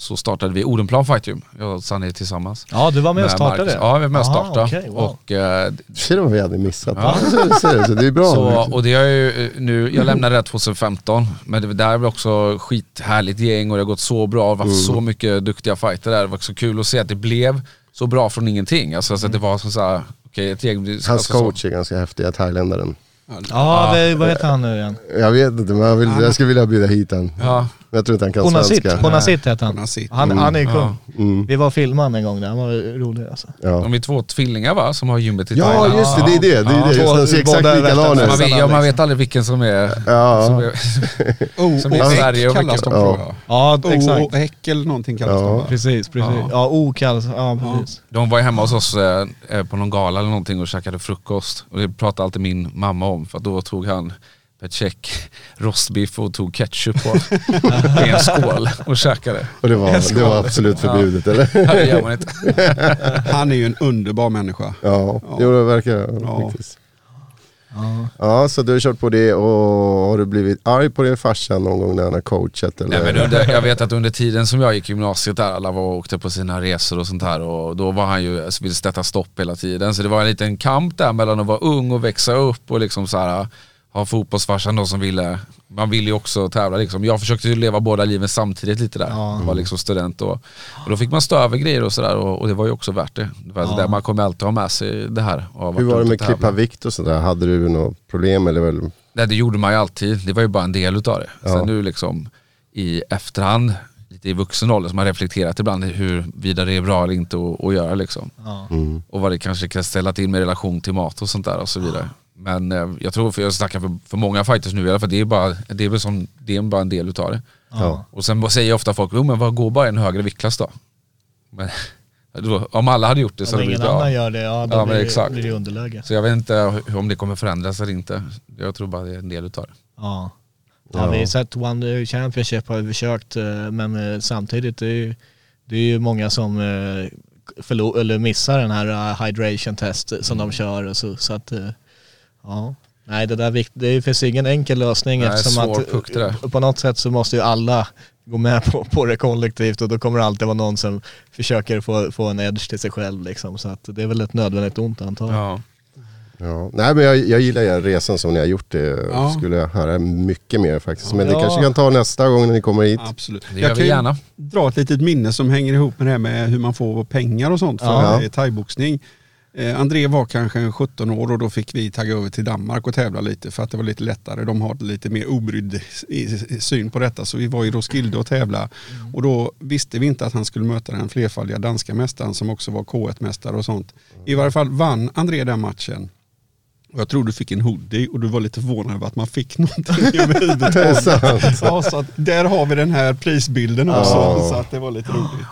Speaker 2: så startade vi Odenplan Fight Gym, jag och Sanni tillsammans.
Speaker 1: Ja, du var med och startade?
Speaker 2: Marcus. Ja, vi var med och
Speaker 1: Aha,
Speaker 2: startade.
Speaker 1: okej, wow.
Speaker 2: och, eh,
Speaker 3: Shit vad vi hade missat.
Speaker 2: Ja.
Speaker 3: Så, så, så, det är bra.
Speaker 2: så, och det är ju eh, nu, jag lämnade det 2015, men det där var också skithärligt gäng och det har gått så bra, det har varit så mycket duktiga fighter där. Det var också kul att se att det blev så bra från ingenting. Alltså, så att det var som såhär, okej ett gäng...
Speaker 3: Hans
Speaker 2: alltså,
Speaker 3: coach är ganska häftig, thailändaren.
Speaker 1: Ja, det, vad heter han nu igen?
Speaker 3: Jag vet inte men jag, vill, jag skulle vilja bjuda hit han.
Speaker 2: Ja,
Speaker 3: jag tror inte han kan
Speaker 1: Bonasit,
Speaker 3: svenska.
Speaker 1: Bonasit heter han.
Speaker 4: Bonasit.
Speaker 1: Han, han är kung.
Speaker 3: Mm.
Speaker 1: Vi var och filmade en gång där, han var rolig alltså.
Speaker 3: Ja.
Speaker 2: de är två tvillingar va, som har gymmet i
Speaker 3: ja
Speaker 2: Thailand.
Speaker 3: just det, det är det. det, är det.
Speaker 1: Ja,
Speaker 3: de ser exakt
Speaker 1: båda
Speaker 3: likadana ut.
Speaker 2: Man vet, ja, man vet aldrig vilken som är...
Speaker 3: Ja.
Speaker 2: Som är Som
Speaker 4: och
Speaker 2: i Sverige och
Speaker 4: kallas
Speaker 2: mycket-
Speaker 4: de
Speaker 3: Ja.
Speaker 4: jag.
Speaker 1: Ja, exakt.
Speaker 4: häck eller någonting kallas
Speaker 3: Ja.
Speaker 4: de va?
Speaker 1: Precis, precis.
Speaker 2: Ja.
Speaker 1: Ja, O kallas, ja precis.
Speaker 2: de var ju hemma hos oss eh, eh, på någon gala eller någonting och käkade frukost. Och det pratade alltid min mamma om för att då tog han per check rostbiff och tog ketchup på i en skål och käkade.
Speaker 3: Och det var, det var absolut förbjudet eller?
Speaker 2: Ja, det gör man inte.
Speaker 4: Han är ju en underbar människa.
Speaker 3: Ja, jo det verkar
Speaker 4: Ja.
Speaker 3: faktiskt. Ja, så du har kört på det och har du blivit arg på din farsa någon gång när han har coachat eller?
Speaker 2: Nej, men under, jag vet att under tiden som jag gick i gymnasiet där, alla var och åkte på sina resor och sånt här och då var han ju, alltså, ville sätta stopp hela tiden. Så det var en liten kamp där mellan att vara ung och växa upp och liksom så här ha fotbollsfarsan då som ville, man ville ju också tävla liksom. Jag försökte ju leva båda liven samtidigt lite där,
Speaker 1: Ja.
Speaker 2: var liksom student och, och då fick man stå över grejer och sådär och, och det var ju också värt det. det var
Speaker 1: Ja.
Speaker 2: där man kommer alltid ha med sig det här.
Speaker 3: Hur var det med klippa vikt och sådär? Hade du något problem eller väl?
Speaker 2: Nej det gjorde man ju alltid, det var ju bara en del utav det.
Speaker 3: Ja.
Speaker 2: Sen nu liksom i efterhand, lite i vuxen ålder, som har reflekterat ibland hur vidare det är bra eller inte att, att göra liksom.
Speaker 1: Ja.
Speaker 3: Mm.
Speaker 2: Och vad det kanske kan ställa till med relation till mat och sånt där och så vidare. Men eh, jag tror, för jag snackar för, för många fighters nu i alla fall, det är, bara, det är, väl som, det är bara en del utav det.
Speaker 3: Ja.
Speaker 2: Och sen säger ofta folk, jo men vad går bara en högre viktklass då? Men då, om alla hade gjort det så
Speaker 1: Om
Speaker 2: hade det
Speaker 1: ingen
Speaker 2: blivit
Speaker 1: annan
Speaker 2: bra.
Speaker 1: gör det, ja då
Speaker 2: Ja,
Speaker 1: blir,
Speaker 2: exakt.
Speaker 1: blir det underläge.
Speaker 2: Så jag vet inte hur- om det kommer förändras eller inte. Jag tror bara det är en del utav det.
Speaker 1: Ja.
Speaker 3: Ja.
Speaker 1: Vi har sett One Championship har vi försökt eh, men eh, samtidigt det är ju, det är ju många som eh, förlo- eller missar den här eh, hydration test som
Speaker 2: Mm.
Speaker 1: de kör så, så att eh, ja. Nej det där det finns ingen enkel lösning
Speaker 2: Nej,
Speaker 1: eftersom
Speaker 2: svår
Speaker 1: att
Speaker 2: det
Speaker 1: eh, på något sätt så måste ju alla gå med på, på det kollektivt och då kommer det alltid vara någon som försöker få, få en edge till sig själv liksom. Så att det är väl ett nödvändigt ont antar jag.
Speaker 2: Ja.
Speaker 3: Ja. Nej men jag, jag gillar er resan som ni har gjort det.
Speaker 4: Ja.
Speaker 3: Skulle jag höra mycket mer faktiskt. Men det
Speaker 1: Ja.
Speaker 3: kanske kan ta nästa gång när ni kommer hit.
Speaker 4: Absolut.
Speaker 2: Det gör
Speaker 4: jag
Speaker 2: vi
Speaker 4: kan ju
Speaker 2: gärna.
Speaker 4: dra ett litet minne som hänger ihop med det här med hur man får pengar och sånt för
Speaker 3: Ja.
Speaker 4: ja. thaiboxning. Eh, André var kanske en 17 år och då fick vi tagga över till Danmark och tävla lite för att det var lite lättare. De har lite mer obrydd syn på detta. Så vi var i Roskilde och tävla och då visste vi inte att han skulle möta den flerfaldiga danska mästaren som också var K1-mästare och sånt. I varje fall vann André den matchen. Och jag tror du fick en hoodie och du var lite förvånad över att man fick någonting överhuvudtaget.
Speaker 3: Det är sant.
Speaker 4: Ja, så där har vi den här prisbilden också.
Speaker 3: Ja.
Speaker 4: Så att det var lite roligt.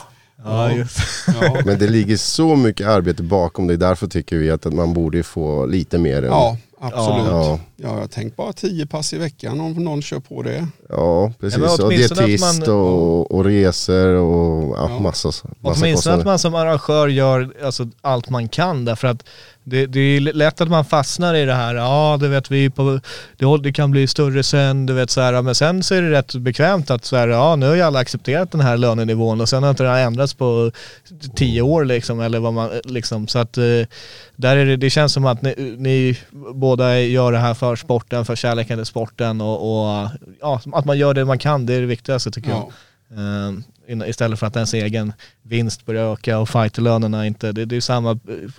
Speaker 1: Ja, just.
Speaker 4: Ja,
Speaker 3: Men det ligger så mycket arbete bakom det. Därför tycker vi att, man borde få lite mer än...
Speaker 4: ja absolut.
Speaker 3: Ja.
Speaker 4: Ja. jag tänkt bara tio pass i veckan om någon kör på det.
Speaker 3: Ja, precis.
Speaker 1: Ja,
Speaker 3: och dietist
Speaker 1: man-
Speaker 3: och, och resor och ja,
Speaker 4: Ja.
Speaker 3: massa, massa
Speaker 1: Åtminstone
Speaker 3: kostnader.
Speaker 1: att man som arrangör gör alltså, allt man kan därför att det, det är lätt att man fastnar i det här, ja det vet vi på, det, det kan bli större sen, du vet så här, men sen så är det rätt bekvämt att så här, ja nu har ju alla accepterat den här lönenivån och sen har inte här ändrats på tio år liksom eller vad man, liksom så att eh, där är det, det känns som att ni, ni båda gör det här för sporten, för kärleken till sporten och, och ja, att man gör det man kan, det är det viktigaste tycker jag.
Speaker 4: Ja.
Speaker 1: Eh, in- istället för att ens egen vinst börjar öka och fighterlönerna inte, det, det är samma,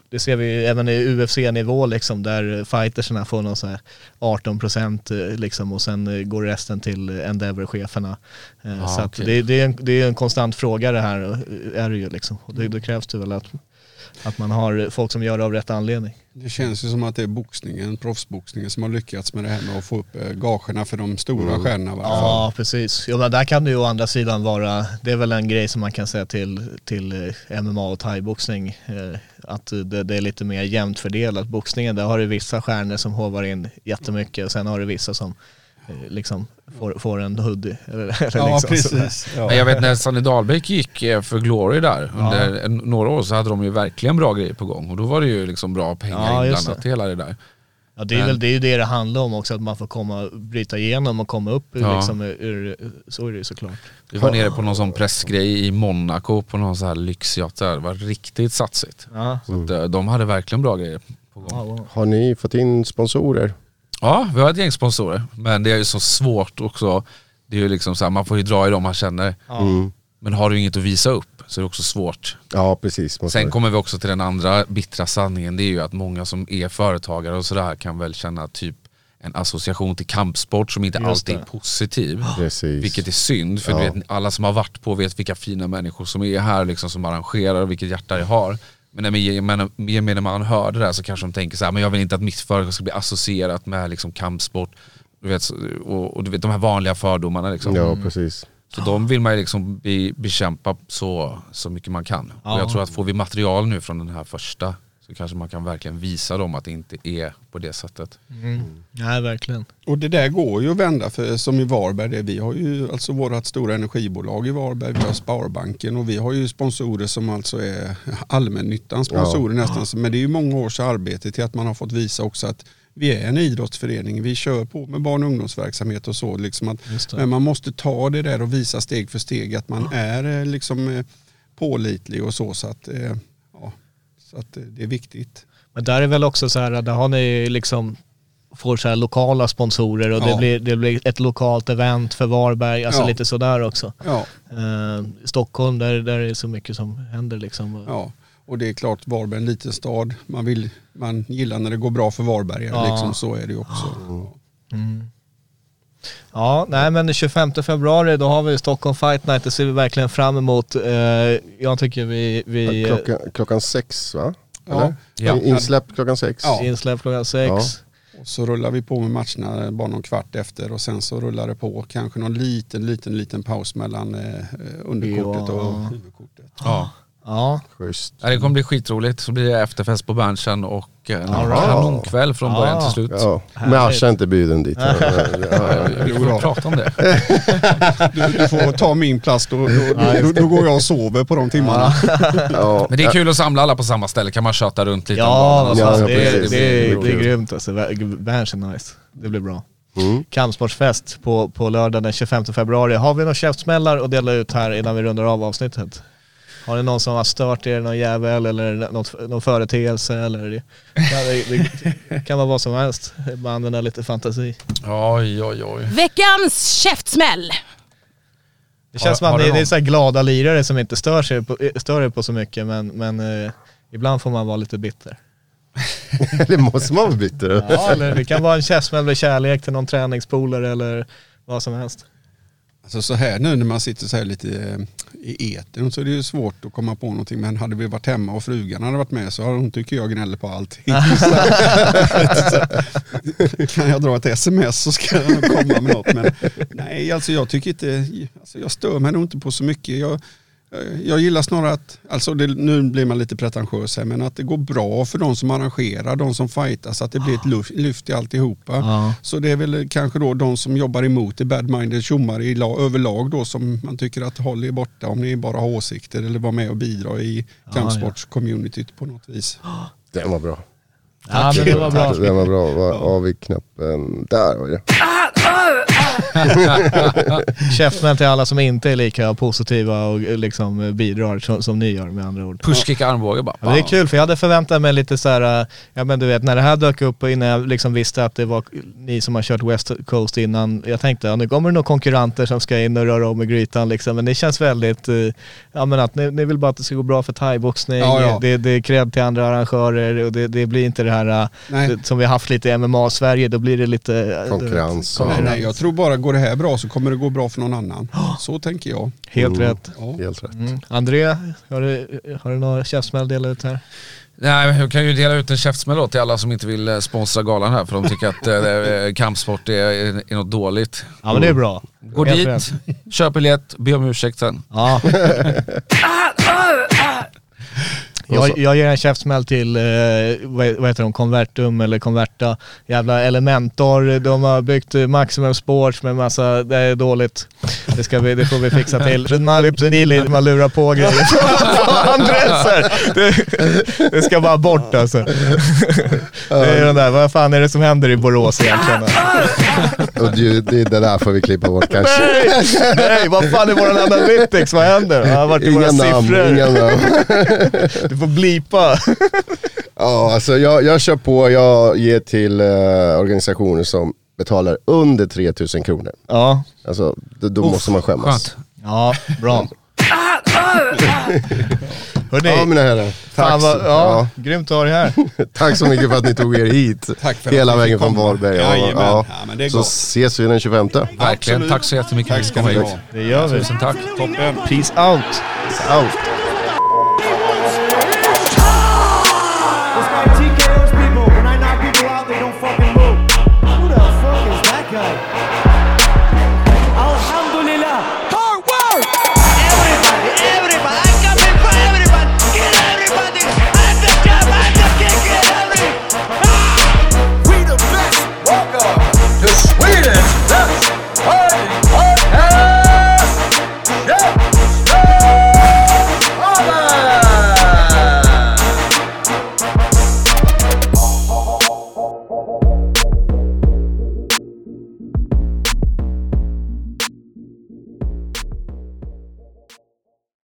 Speaker 1: det ser vi även i UFC-nivå liksom där fightersarna får någon så här 18% eh, liksom och sen eh, går resten till Endeavor-cheferna.
Speaker 2: Ah,
Speaker 1: så att
Speaker 2: okej.
Speaker 1: det, det, är en, det är en konstant fråga det här, är det ju liksom. Och det, då krävs det väl att, att man har folk som gör det av rätt anledning.
Speaker 4: Det känns ju som att det är boxningen, proffsboxningen som har lyckats med det här med att få upp eh, gagerna för de stora stjärnorna i fall.
Speaker 1: Ja, precis. Ja, men där kan det ju å andra sidan vara, det är väl en grej som man kan säga till, till eh, MMA och thaiboxning, eh, att det, det är lite mer jämnt fördelat. Boxningen, där har du vissa stjärnor som hovar in jättemycket och sen har du vissa som liksom får, får en hoodie. Eller, eller
Speaker 4: Ja,
Speaker 1: liksom
Speaker 4: precis. Ja.
Speaker 2: Men jag vet när Sunny Dahlbäck gick eh, för Glory där under en, några år så hade de ju verkligen bra grejer på gång och då var det ju liksom bra pengar
Speaker 1: Ja,
Speaker 2: inblandat
Speaker 1: det.
Speaker 2: i hela det där.
Speaker 1: Ja, det är
Speaker 2: Men-
Speaker 1: väl det, är ju det det handlar om också, att man får komma, bryta igenom och komma upp
Speaker 2: Ja.
Speaker 1: liksom, ur, ur, så är det ju såklart.
Speaker 2: Vi var nere på någon sån pressgrej i Monaco på någon sån här lyxyacht där. Det var riktigt satsigt.
Speaker 1: Ja.
Speaker 2: Så att, eh, de hade verkligen bra grejer på gång.
Speaker 1: Ja.
Speaker 3: Har ni fått in sponsorer?
Speaker 2: Ja, vi har ett gäng sponsorer. Men det är ju så svårt också. Det är ju liksom så här, man får ju dra i dem man känner.
Speaker 3: Mm.
Speaker 2: Men har du inget att visa upp så är det också svårt.
Speaker 3: Ja, precis.
Speaker 2: Sen kommer vi också till den andra bittra sanningen. Det är ju att många som är företagare och sådär kan väl känna typ en association till kampsport som inte
Speaker 1: Just
Speaker 2: alltid är
Speaker 1: det.
Speaker 2: positiv.
Speaker 3: Precis.
Speaker 2: Vilket är synd, för
Speaker 3: Ja.
Speaker 2: du vet, alla som har varit på vet vilka fina människor som är här liksom, som arrangerar och vilket hjärta jag har. Men när gemene- man hör det där så kanske de tänker så här, men jag vill inte att mitt företag ska bli associerat med liksom, kampsport. Du vet, och, och du vet de här vanliga fördomarna liksom.
Speaker 3: Ja, precis.
Speaker 2: Så de vill man ju liksom be, bekämpa så, så mycket man kan. Och
Speaker 1: Ja.
Speaker 2: jag tror att får vi material nu från den här första så kanske man kan verkligen visa dem att det inte är på det sättet.
Speaker 1: Mm. Nej, verkligen.
Speaker 4: Och det där går ju att vända för som i Varberg, det, vi har ju alltså vårt stora energibolag i Varberg, vi har Sparbanken och vi har ju sponsorer som alltså är allmännyttans sponsorer nästan. Men det är ju många års arbete till att man har fått visa också att vi är en idrottsförening, vi kör på med barn och ungdomsverksamhet och så. Liksom att, men man måste ta det där och visa steg för steg att man är eh, liksom eh, pålitlig och så. Så att, eh, ja, så att det är viktigt.
Speaker 1: Men där är väl också så här, där har ni liksom får så här lokala sponsorer och det,
Speaker 4: Ja.
Speaker 1: blir, det blir ett lokalt event för Varberg, alltså
Speaker 4: Ja.
Speaker 1: lite sådär också.
Speaker 4: Ja.
Speaker 1: Eh, Stockholm, där, där är det så mycket som händer liksom.
Speaker 4: Ja, och det är klart Varberg är en liten stad. Man, vill, man gillar när det går bra för Varberg.
Speaker 1: Ja.
Speaker 4: Liksom, så är det ju också.
Speaker 1: Mm. Ja, nej men den 25 februari då har vi Stockholm Fight Night, det ser vi verkligen fram emot. Eh, jag tycker vi, vi
Speaker 3: Klockan, klockan sex va?
Speaker 4: Ja.
Speaker 3: Eller?
Speaker 2: Ja.
Speaker 3: Insläpp klockan sex?
Speaker 4: Ja.
Speaker 1: insläpp klockan sex.
Speaker 3: Ja.
Speaker 4: Och så rullar vi på med matcherna bara någon kvart efter och sen så rullar det på kanske någon liten, liten, liten paus mellan eh, underkortet
Speaker 1: Ja.
Speaker 4: och huvudkortet.
Speaker 2: Ja.
Speaker 1: Ja,
Speaker 3: Schysst.
Speaker 2: Ja, det kommer bli skitroligt. Så blir det efterfest på Berntsen och eh, en kanonkväll från början till slut.
Speaker 3: Ja, men Asha är inte bjuden dit. Ja, ja, ja.
Speaker 2: Vi får prata om det.
Speaker 4: Du, du får ta min plats, då, då, då, då går jag och sover på de timmarna.
Speaker 3: Ja.
Speaker 2: Men det är kul att samla alla på samma ställe. Kan man köta runt lite
Speaker 1: ja, alltså,
Speaker 3: ja,
Speaker 1: det, är,
Speaker 3: precis.
Speaker 1: det, är,
Speaker 3: Det
Speaker 1: det är grymt alltså. Berns är nice. Det blir bra.
Speaker 3: Mm.
Speaker 1: Kampsportsfest på, på lördag den 25 februari. Har vi några käftsmällar att dela ut här innan vi rundar av avsnittet? Har ni någon som har stört er, någon jävel eller något, någon företeelse eller? Det, det, det kan vara vad som helst. Bara använda lite fantasi.
Speaker 2: Oj, oj, oj.
Speaker 5: Veckans käftsmäll.
Speaker 1: Det känns
Speaker 2: Har-
Speaker 1: som att
Speaker 2: du
Speaker 1: det, är så här glada lirare som inte stör sig på, stör er på så mycket men, men eh, ibland får man vara lite bitter.
Speaker 3: Eller måste man vara bitter?
Speaker 1: Ja, eller det kan vara en käftsmäll med kärlek till någon träningspolare eller vad som helst.
Speaker 4: Alltså så här nu när man sitter så här lite eh, i etern så är det ju svårt att komma på någonting. Men hade vi varit hemma och frugan hade varit med så hade hon tycker jag gnäller på allting. Kan jag dra ett sms så ska jag komma med något. Men nej, alltså jag tycker inte, alltså jag stör mig nog inte på så mycket. Jag, jag gillar snarare att, alltså det, nu blir man lite pretentiös här, men att det går bra för de som arrangerar, de som fightas, att det blir ett lyft, lyft i alltihopa.
Speaker 1: Ja.
Speaker 4: Så det är väl kanske då de som jobbar emot det, bad-minded tjommar i la, överlag då som man tycker att håll er borta om ni bara har åsikter eller var med och bidra i kampsportscommunityt på något vis.
Speaker 3: Den var bra.
Speaker 1: Ja, men det var bra.
Speaker 3: Den var bra. Var av vid knappen. Där var det.
Speaker 1: Käftsmäll till alla som inte är lika positiva och eh, liksom bidrar som, som ni gör med andra ord.
Speaker 2: Pushkick armbåge bara.
Speaker 1: Ja, det är kul för jag hade förväntat mig lite så här, äh, ja men du vet när det här dök upp och innan jag liksom visste att det var ni som har kört West Coast innan, jag tänkte ja, nu kommer det nog konkurrenter som ska in och röra om i grytan liksom, men det känns väldigt, eh, ja men att ni, ni vill bara att det ska gå bra för thaiboxning,
Speaker 4: Ja, ja.
Speaker 1: Det, det är cred till andra arrangörer och det, det blir inte det här det, som vi har haft lite i MMA-Sverige, då blir det lite
Speaker 3: Konkurrens.
Speaker 1: vet,
Speaker 4: Nej, nej, jag tror bara går det här bra så kommer det gå bra för någon annan. Så tänker jag.
Speaker 1: Helt rätt.
Speaker 4: Ja.
Speaker 3: Helt rätt.
Speaker 1: Mm. André, har du, har du några käftsmäll att dela ut här?
Speaker 2: Nej, men jag kan ju dela ut en käftsmäll till alla som inte vill eh, sponsra galan här för de tycker att eh, kampsport är, är, är något dåligt.
Speaker 1: Ja men det är bra.
Speaker 2: Gå
Speaker 1: Helt
Speaker 2: dit,
Speaker 1: rätt.
Speaker 2: köp biljett, be om ursäkt sen.
Speaker 1: Ja. Jag, jag ger en käftsmäll till, eh, vad, vad heter de, Convertum eller Converta. Jävla Elementor, de har byggt eh, Maximum Sports med massa, det är dåligt. Det, ska vi, det får vi fixa till. Man man lurar på grejer adresser. Det, det ska bara bort alltså. Det är den där, vad fan är det som händer i Borås egentligen?
Speaker 3: Och det, där får vi klippa bort kanske.
Speaker 1: Nej, nej, vad fan är våran analytics? Vad händer? Det har varit i våra
Speaker 3: Inga namn,
Speaker 1: siffror.
Speaker 3: inga namn.
Speaker 1: Du får blipa.
Speaker 3: Ja, alltså jag, jag kör på, jag ger till eh, organisationer som betalar under 3000 kronor.
Speaker 1: Ja,
Speaker 3: Alltså, då, då måste man skämmas.
Speaker 2: Skönt.
Speaker 1: ja, bra. Hörrni,
Speaker 3: Ja mina herrar, tack,
Speaker 1: fan vad,
Speaker 3: så-
Speaker 1: ja, grymt att ha dig här.
Speaker 3: ja. tack så mycket för att ni tog er hit.
Speaker 4: Tack för
Speaker 3: Hela vägen från. Varberg. Ja, ja.
Speaker 4: Ja, men det är
Speaker 3: Så
Speaker 4: gott.
Speaker 3: ses vi den 25.
Speaker 2: Verkligen,
Speaker 4: Absolut.
Speaker 2: tack så jättemycket
Speaker 4: Tack
Speaker 2: för
Speaker 4: ska
Speaker 2: att ni
Speaker 4: ha.
Speaker 2: kom hit.
Speaker 1: Det gör vi.
Speaker 2: Tusen tack.
Speaker 4: Toppen.
Speaker 1: Peace out.
Speaker 3: Out.